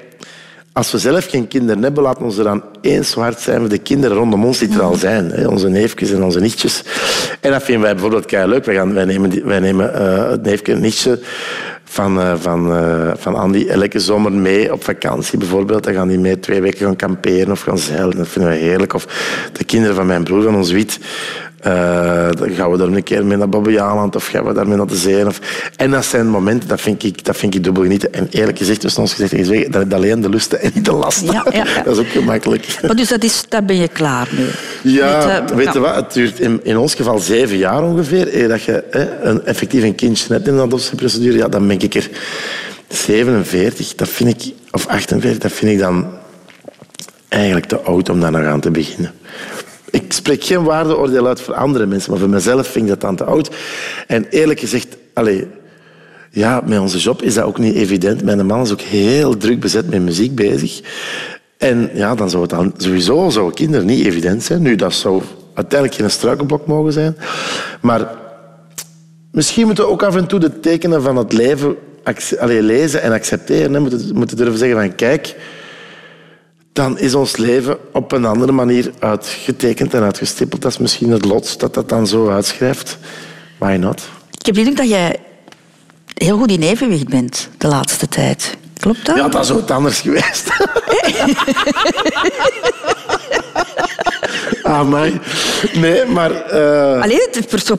als we zelf geen kinderen hebben, laten we er dan eens hard zijn voor de kinderen rondom ons die er al zijn. Hè, onze neefjes en onze nichtjes. En dat vinden wij bijvoorbeeld kei leuk. Wij, gaan, nemen, wij nemen eh, het neefje en nichtje van, eh, van, eh, van Andy elke zomer mee op vakantie bijvoorbeeld. Dan gaan die mee twee weken gaan kamperen of gaan zeilen. Dat vinden wij heerlijk. Of de kinderen van mijn broer, van ons Wiet. Eh, dan gaan we daar een keer mee naar Bobbejaanland of gaan we daarmee naar de zee. Of... En dat zijn momenten, dat vind ik, dat vind ik dubbel genieten. En eerlijk gezegd, tussen ons gezegd, is dat alleen de lusten en niet de lasten. Ja, ja, ja. Dat is ook gemakkelijk. Maar dus dat is, daar ben je klaar mee. Ja, Met, eh, weet ja. je wat? Het duurt in, in ons geval zeven jaar ongeveer. eer dat je hè, een, effectief een kindje hebt in een adoptieprocedure. Ja, dan ben ik er 47. Dat vind ik, of 48, dat vind ik dan eigenlijk te oud om daar nog aan te beginnen. Ik spreek geen waardeoordeel uit voor andere mensen, maar voor mezelf vind ik dat dan te oud. En eerlijk gezegd, allez, ja, met onze job is dat ook niet evident. Mijn man is ook heel druk bezet met muziek bezig. En ja, dan zou het sowieso zou kinderen niet evident zijn. Nu, dat zou uiteindelijk geen struikelblok mogen zijn. Maar misschien moeten we ook af en toe de tekenen van het leven allee, lezen en accepteren. Moeten, moeten durven zeggen van kijk, dan is ons leven op een andere manier uitgetekend en uitgestippeld. Dat is misschien het lot dat dat dan zo uitschrijft. Why not? Ik heb de indruk dat jij heel goed in evenwicht bent de laatste tijd. Klopt dat? Ja, dat is wat anders geweest. ah, mij. Nee, maar... eh, Alleen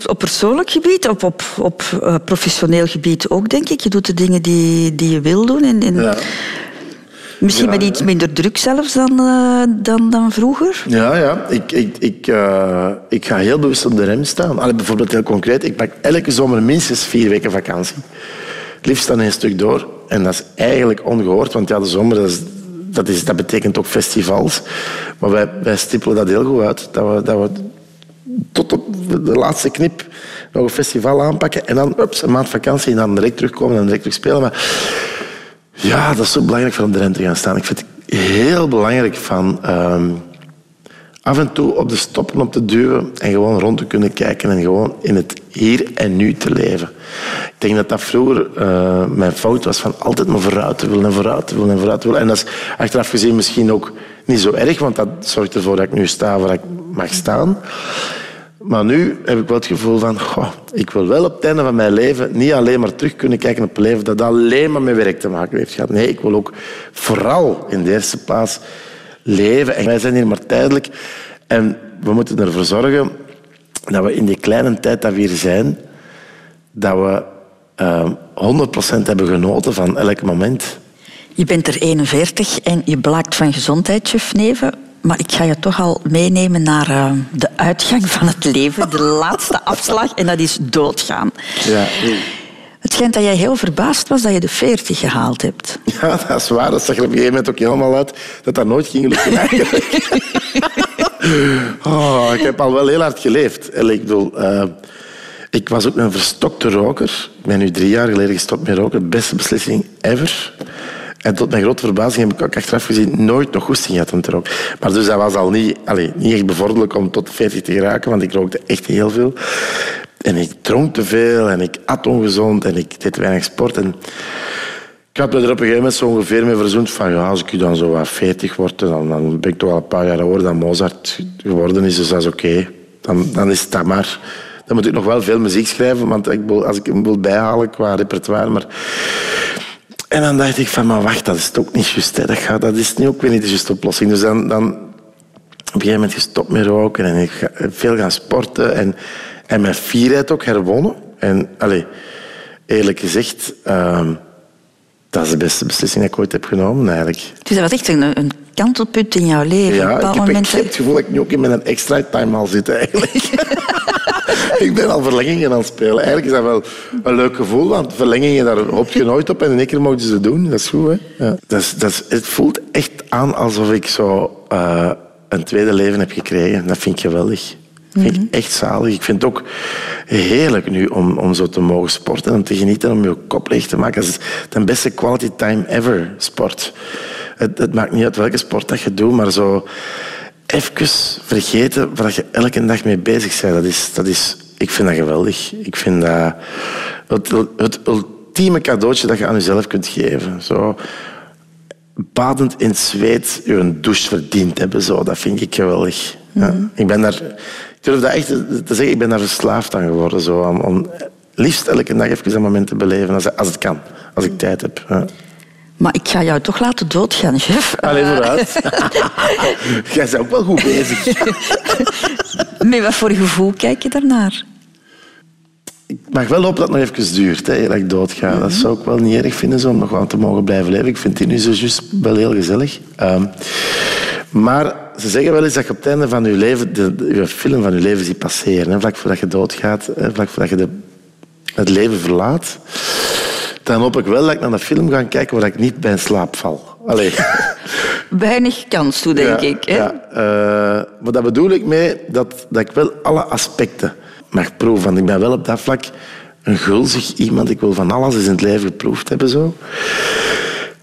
op, persoonlijk gebied, op, op, op eh, professioneel gebied ook, denk ik. Je doet de dingen die, die je wil doen. En, en ja. Misschien Ja, met iets minder druk zelfs dan, eh, dan, dan vroeger. Ja, ja. Ik, ik, ik, eh, ik ga heel bewust op de rem staan. Allee, bijvoorbeeld heel concreet, ik pak elke zomer minstens vier weken vakantie. Het liefst dan een stuk door. En dat is eigenlijk ongehoord, want ja, de zomer dat is, dat, is, dat betekent ook festivals. Maar wij, wij stippelen dat heel goed uit. Dat we, dat we tot op de laatste knip nog een festival aanpakken en dan ups, een maand vakantie en dan direct terugkomen en direct terug spelen. Maar ja, dat is zo belangrijk voor de rem te gaan staan. Ik vind het heel belangrijk van ehm, af en toe op de stoppen op te duwen en gewoon rond te kunnen kijken en gewoon in het hier en nu te leven. Ik denk dat dat vroeger eh, mijn fout was van altijd maar vooruit te willen en vooruit te willen en vooruit te willen. En dat is achteraf gezien misschien ook niet zo erg, want dat zorgt ervoor dat ik nu sta waar ik mag staan. Maar nu heb ik wel het gevoel van, goh, ik wil wel op het einde van mijn leven niet alleen maar terug kunnen kijken op een leven dat alleen maar met werk te maken heeft gehad. Nee, ik wil ook vooral in de eerste plaats leven. En wij zijn hier maar tijdelijk. En we moeten ervoor zorgen dat we in die kleine tijd dat we hier zijn, dat we eh, 100% hebben genoten van elk moment. Je bent er 41 en je blaakt van gezondheid, chef Neven. Maar ik ga je toch al meenemen naar eh, de uitgang van het leven, de laatste afslag, en dat is doodgaan. Ja, Het schijnt dat jij heel verbaasd was dat je de 40 gehaald hebt. ja, dat is waar. Dat zag er op een gegeven moment ook helemaal uit dat dat nooit ging lukken eigenlijk. Oh, ik heb al wel heel hard geleefd. Ik, bedoel, eh, ik was ook een verstokte roker. Ik ben nu drie jaar geleden gestopt met roken. Beste beslissing ever. En tot mijn grote verbazing heb ik ook achteraf gezien nooit nog goesting gehad om te roken. Maar dus dat was al niet, allez, niet echt bevorderlijk om tot de 40 te geraken, want ik rookte echt heel veel. En ik dronk te veel en ik at ongezond en ik deed weinig sport. En ik had me er op een gegeven moment zo ongeveer mee verzoend van ja, als ik dan zo wat 40 word, dan, dan ben ik toch al een paar jaar ouder dan Mozart geworden is, dus dat is oké. Dan, dan is het dat maar. Dan moet ik nog wel veel muziek schrijven, want ik wil, als ik hem wil bijhalen qua repertoire, maar... En dan dacht ik van, maar wacht, dat is toch niet juist. Dat, gaat, dat is nu ook weer niet de juiste oplossing. Dus dan, dan op een gegeven gestopt met roken en ik ga, veel gaan sporten en, en mijn fierheid ook herwonnen. En allez, eerlijk gezegd, ehm, dat is de beste beslissing die ik ooit heb genomen eigenlijk. Dus dat was echt een, een kantelpunt in jouw leven. Ja, ik heb, moment, ik heb het gevoel dat ik nu ook in mijn extra time al zit eigenlijk. ik ben al verlengingen aan het spelen. Eigenlijk is dat wel een leuk gevoel, want verlengingen, daar hoop je nooit op en in één keer mogen ze doen. Dat is goed, hè? Ja. Dat is, dat is, het voelt echt aan alsof ik zo eh, een tweede leven heb gekregen. Dat vind ik geweldig. Dat vind ik echt zalig. Ik vind het ook heerlijk nu om, om zo te mogen sporten, om te genieten, om je kop leeg te maken. Dat is de beste quality time ever, sport. Het, het maakt niet uit welke sport dat je doet, maar zo even vergeten waar je elke dag mee bezig bent. Dat is, dat is, ik vind dat geweldig. Ik vind dat het, het ultieme cadeautje dat je aan jezelf kunt geven. Zo badend in zweet je een douche verdiend hebben. Zo. Dat vind ik geweldig. Ja. Ik, ben daar, ik durf dat echt te zeggen, ik ben daar verslaafd aan geworden. Zo, om, om liefst elke dag even dat moment te beleven, als, als het kan. Als ik tijd heb. Ja. Maar ik ga jou toch laten doodgaan, chef. Allee, vooruit. Jij bent ook wel goed bezig. Met wat voor gevoel kijk je daarnaar? Ik mag wel hopen dat het nog even duurt, hè, dat ik doodga. Dat zou ik wel niet erg vinden, zo, om nog te mogen blijven leven. Ik vind het nu zo juist wel heel gezellig. Ehm, maar ze zeggen wel eens dat je op het einde van je leven de, de- je film van je leven ziet passeren. Hè, vlak voordat je doodgaat, hè, vlak voordat je de, het leven verlaat. Dan hoop ik wel dat ik naar de film ga kijken waar ik niet bij in slaap val. Allee. Weinig kans toe, denk Ja, ik. Hè? Ja, eh, maar daar bedoel ik mee dat, dat ik wel alle aspecten mag proeven. Want ik ben wel op dat vlak een gulzig iemand. Ik wil van alles eens in het leven geproefd hebben. Zo.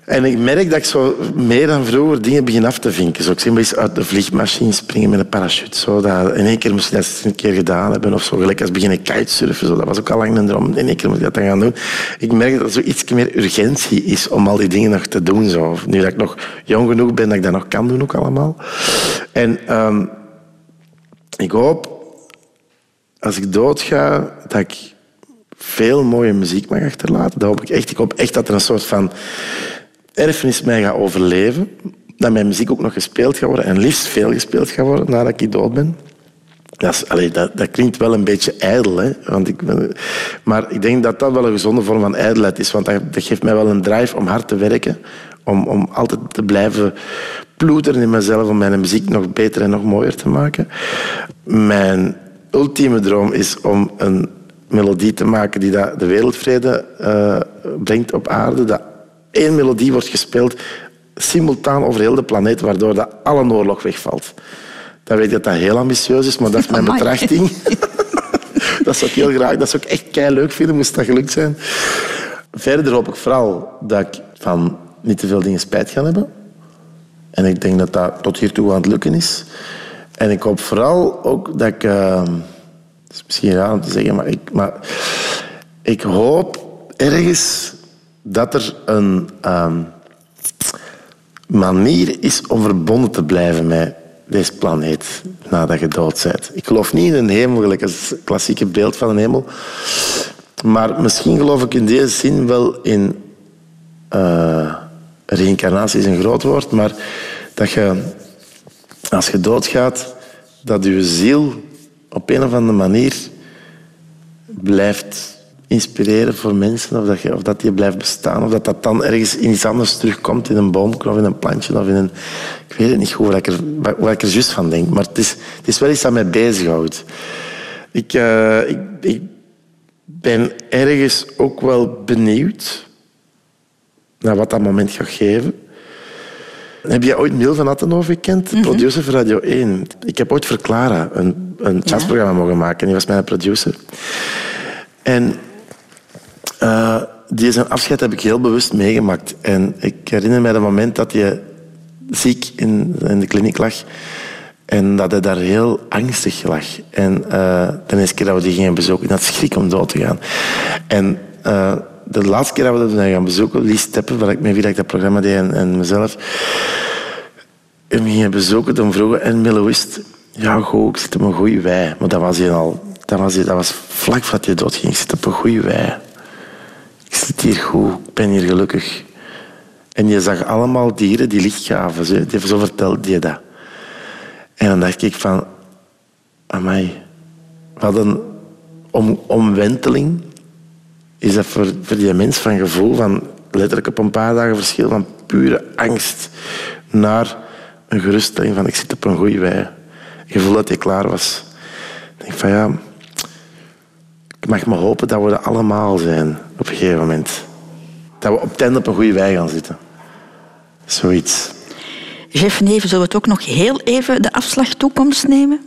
En ik merk dat ik zo meer dan vroeger dingen begin af te vinken. Zo, ik zie eens uit de vliegmachine springen met een parachute. Zo, dat, in één keer moest ik dat eens een keer gedaan hebben. Of zo, gelijk als beginnen kitesurfen. Zo, dat was ook al lang een droom. In één keer moet ik dat dan gaan doen. Ik merk dat er zo iets meer urgentie is om al die dingen nog te doen. Zo. Nu dat ik nog jong genoeg ben, dat ik dat nog kan doen ook allemaal. En ehm, ik hoop, als ik doodga, dat ik veel mooie muziek mag achterlaten. Dat hoop ik echt. Ik hoop echt dat er een soort van erfenis mij gaat overleven. Dat mijn muziek ook nog gespeeld gaat worden. En liefst veel gespeeld gaat worden nadat ik dood ben. Dat, dat, dat klinkt wel een beetje ijdel. Hè? Want ik maar ik denk dat dat wel een gezonde vorm van ijdelheid is. Want dat, geeft mij wel een drive om hard te werken. Om, om altijd te blijven ploeteren in mezelf. Om mijn muziek nog beter en nog mooier te maken. Mijn ultieme droom is om een melodie te maken die dat de wereldvrede eh, brengt op aarde. Dat één melodie wordt gespeeld simultaan over heel de planeet, waardoor dat alle oorlog wegvalt. Dan weet ik dat dat heel ambitieus is, maar dat is mijn Amai. betrachting. dat zou ik heel graag, dat zou ik echt kei leuk vinden, moest dat gelukt zijn. Verder hoop ik vooral dat ik van niet te veel dingen spijt ga hebben. En ik denk dat dat tot hiertoe aan het lukken is. En ik hoop vooral ook dat ik... eh, het is misschien raar om te zeggen, maar ik, maar ik hoop ergens dat er een ehm, manier is om verbonden te blijven met deze planeet nadat je dood bent. Ik geloof niet in een hemel, gelijk als het klassieke beeld van een hemel. Maar misschien geloof ik in deze zin wel in... eh, reïncarnatie is een groot woord, maar dat je, als je doodgaat, dat je ziel op een of andere manier blijft inspireren voor mensen, of dat, je, of dat die blijft bestaan, of dat dat dan ergens in iets anders terugkomt, in een boomkron of in een plantje, of in een... Ik weet het niet goed waar ik er, waar ik er juist van denk, maar het is, het is wel iets dat mij bezighoudt. Ik, eh, ik, ik ben ergens ook wel benieuwd naar wat dat moment gaat geven. Heb je ooit Mil van Attenhoven gekend? Producer voor Radio 1. Ik heb ooit voor Clara een, een jazzprogramma mogen maken. Die was mijn producer. En eh, die zijn afscheid heb ik heel bewust meegemaakt. En ik herinner mij het moment dat hij ziek in, in de kliniek lag. En dat hij daar heel angstig lag. En eh, de eerste keer dat we die gingen bezoeken, had schrik om dood te gaan. En eh, de laatste keer dat we hem gaan bezoeken, Lies Steppen, waar ik met wie dat ik dat programma deed en, en mezelf, hem gingen bezoeken, dan vroegen en Mille wist, ja, goh, ik zit op een goede wei. Maar dat was hij al, dat was, dat was vlak voordat hij doodging. Ik zit op een goede wei. Ik zit hier goed, ik ben hier gelukkig. En je zag allemaal dieren die licht gaven. Zo, vertelde je dat. En dan dacht ik van... Amai, wat een om, omwenteling is dat voor, voor die mens van gevoel van letterlijk op een paar dagen verschil van pure angst naar een geruststelling van ik zit op een goede wei. Je voelt dat hij klaar was. Ik denk van ja, ik mag maar hopen dat we er allemaal zijn op een gegeven moment. Dat we op ten op een goede wei gaan zitten. Zoiets. Jeff Neven, zullen we het ook nog heel even de afslag toekomst nemen?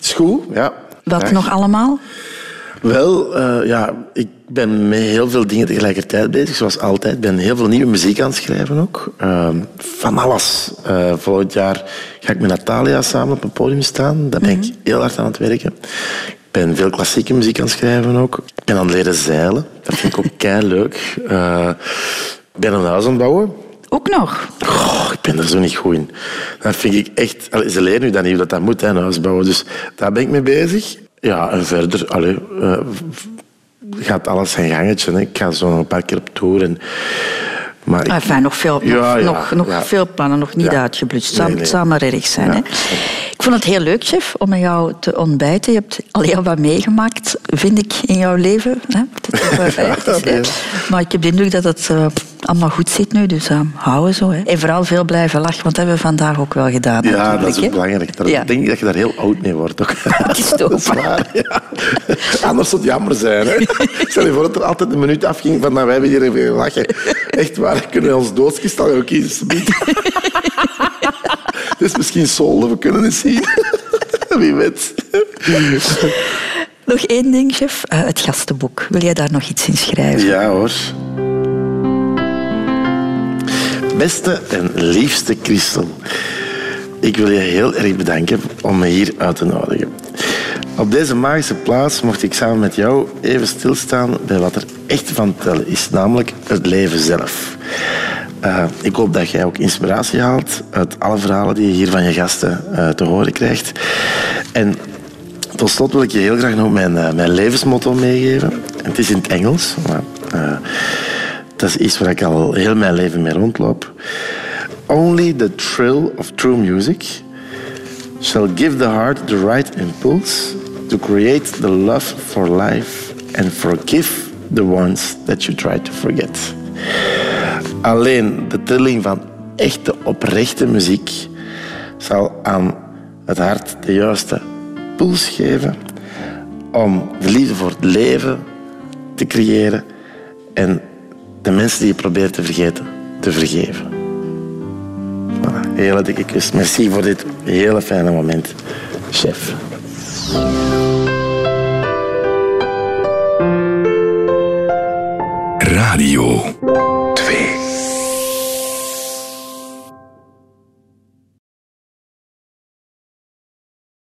Is goed, ja. Wat Graag. nog allemaal? Wel, eh, ja, ik ben met heel veel dingen tegelijkertijd bezig, zoals altijd. Ik ben heel veel nieuwe muziek aan het schrijven ook. Eh, van alles. Eh, volgend jaar ga ik met Natalia samen op een podium staan. Daar ben ik heel hard aan het werken. Ik ben veel klassieke muziek aan het schrijven ook. Ik ben aan het leren zeilen. Dat vind ik ook kei leuk. ik ben een huis aan het bouwen. Ook nog. Goh, ik ben er zo niet goed in. Dat vind ik echt... Allee, ze leren nu dat niet dat dat moet, hè, een huis bouwen. Dus daar ben ik mee bezig. Ja, en verder allee, eh, gaat alles zijn gangetje. Hè. Ik ga zo een paar keer op tour. En, maar ik- Enfin, nog veel, nog, Ja, ja, nog, nog ja. veel plannen, nog niet uitgeblust. Het Nee, zou, nee. het zou maar erg zijn. Hè? Ik vond het heel leuk, chef, om met jou te ontbijten. Je hebt al heel wat meegemaakt, vind ik, in jouw leven. Hè? Dat is nee. Maar ik heb de indruk dat het eh, allemaal goed zit nu, dus uh, houden zo. Hè? En vooral veel blijven lachen, want dat hebben we vandaag ook wel gedaan. Ja, dat is ook belangrijk. Ja. denk ik dat je daar heel oud mee wordt. Ook. Het is toch dat waar, ja. Anders zou het jammer zijn. Hè. Ik stel je voor dat er altijd een minuut afging van nou, wij hebben hier even lachen. Echt waar, kunnen we ons doodskist al ook kiezen. Dit is misschien Solde, we kunnen het zien. Wie weet. Nog één ding, chef. Eh, het gastenboek. Wil jij daar nog iets in schrijven? Ja hoor. Beste en liefste Christel, ik wil je heel erg bedanken om me hier uit te nodigen. Op deze magische plaats mocht ik samen met jou even stilstaan bij wat er echt van te tellen is, namelijk het leven zelf. Eh, ik hoop dat jij ook inspiratie haalt uit alle verhalen die je hier van je gasten eh, te horen krijgt. En tot slot wil ik je heel graag nog mijn, eh, mijn levensmotto meegeven. Het is in het Engels, maar dat is iets waar ik al heel mijn leven mee rondloop. Only the thrill of true music shall give the heart the right impulse to create the love for life and forgive the ones that you try to forget. Alleen de trilling van echte, oprechte muziek zal aan het hart de juiste puls geven om de liefde voor het leven te creëren en de mensen die je probeert te vergeten, te vergeven. Voilà, hele dikke kus. Merci voor dit hele fijne moment, chef. Radio. thee.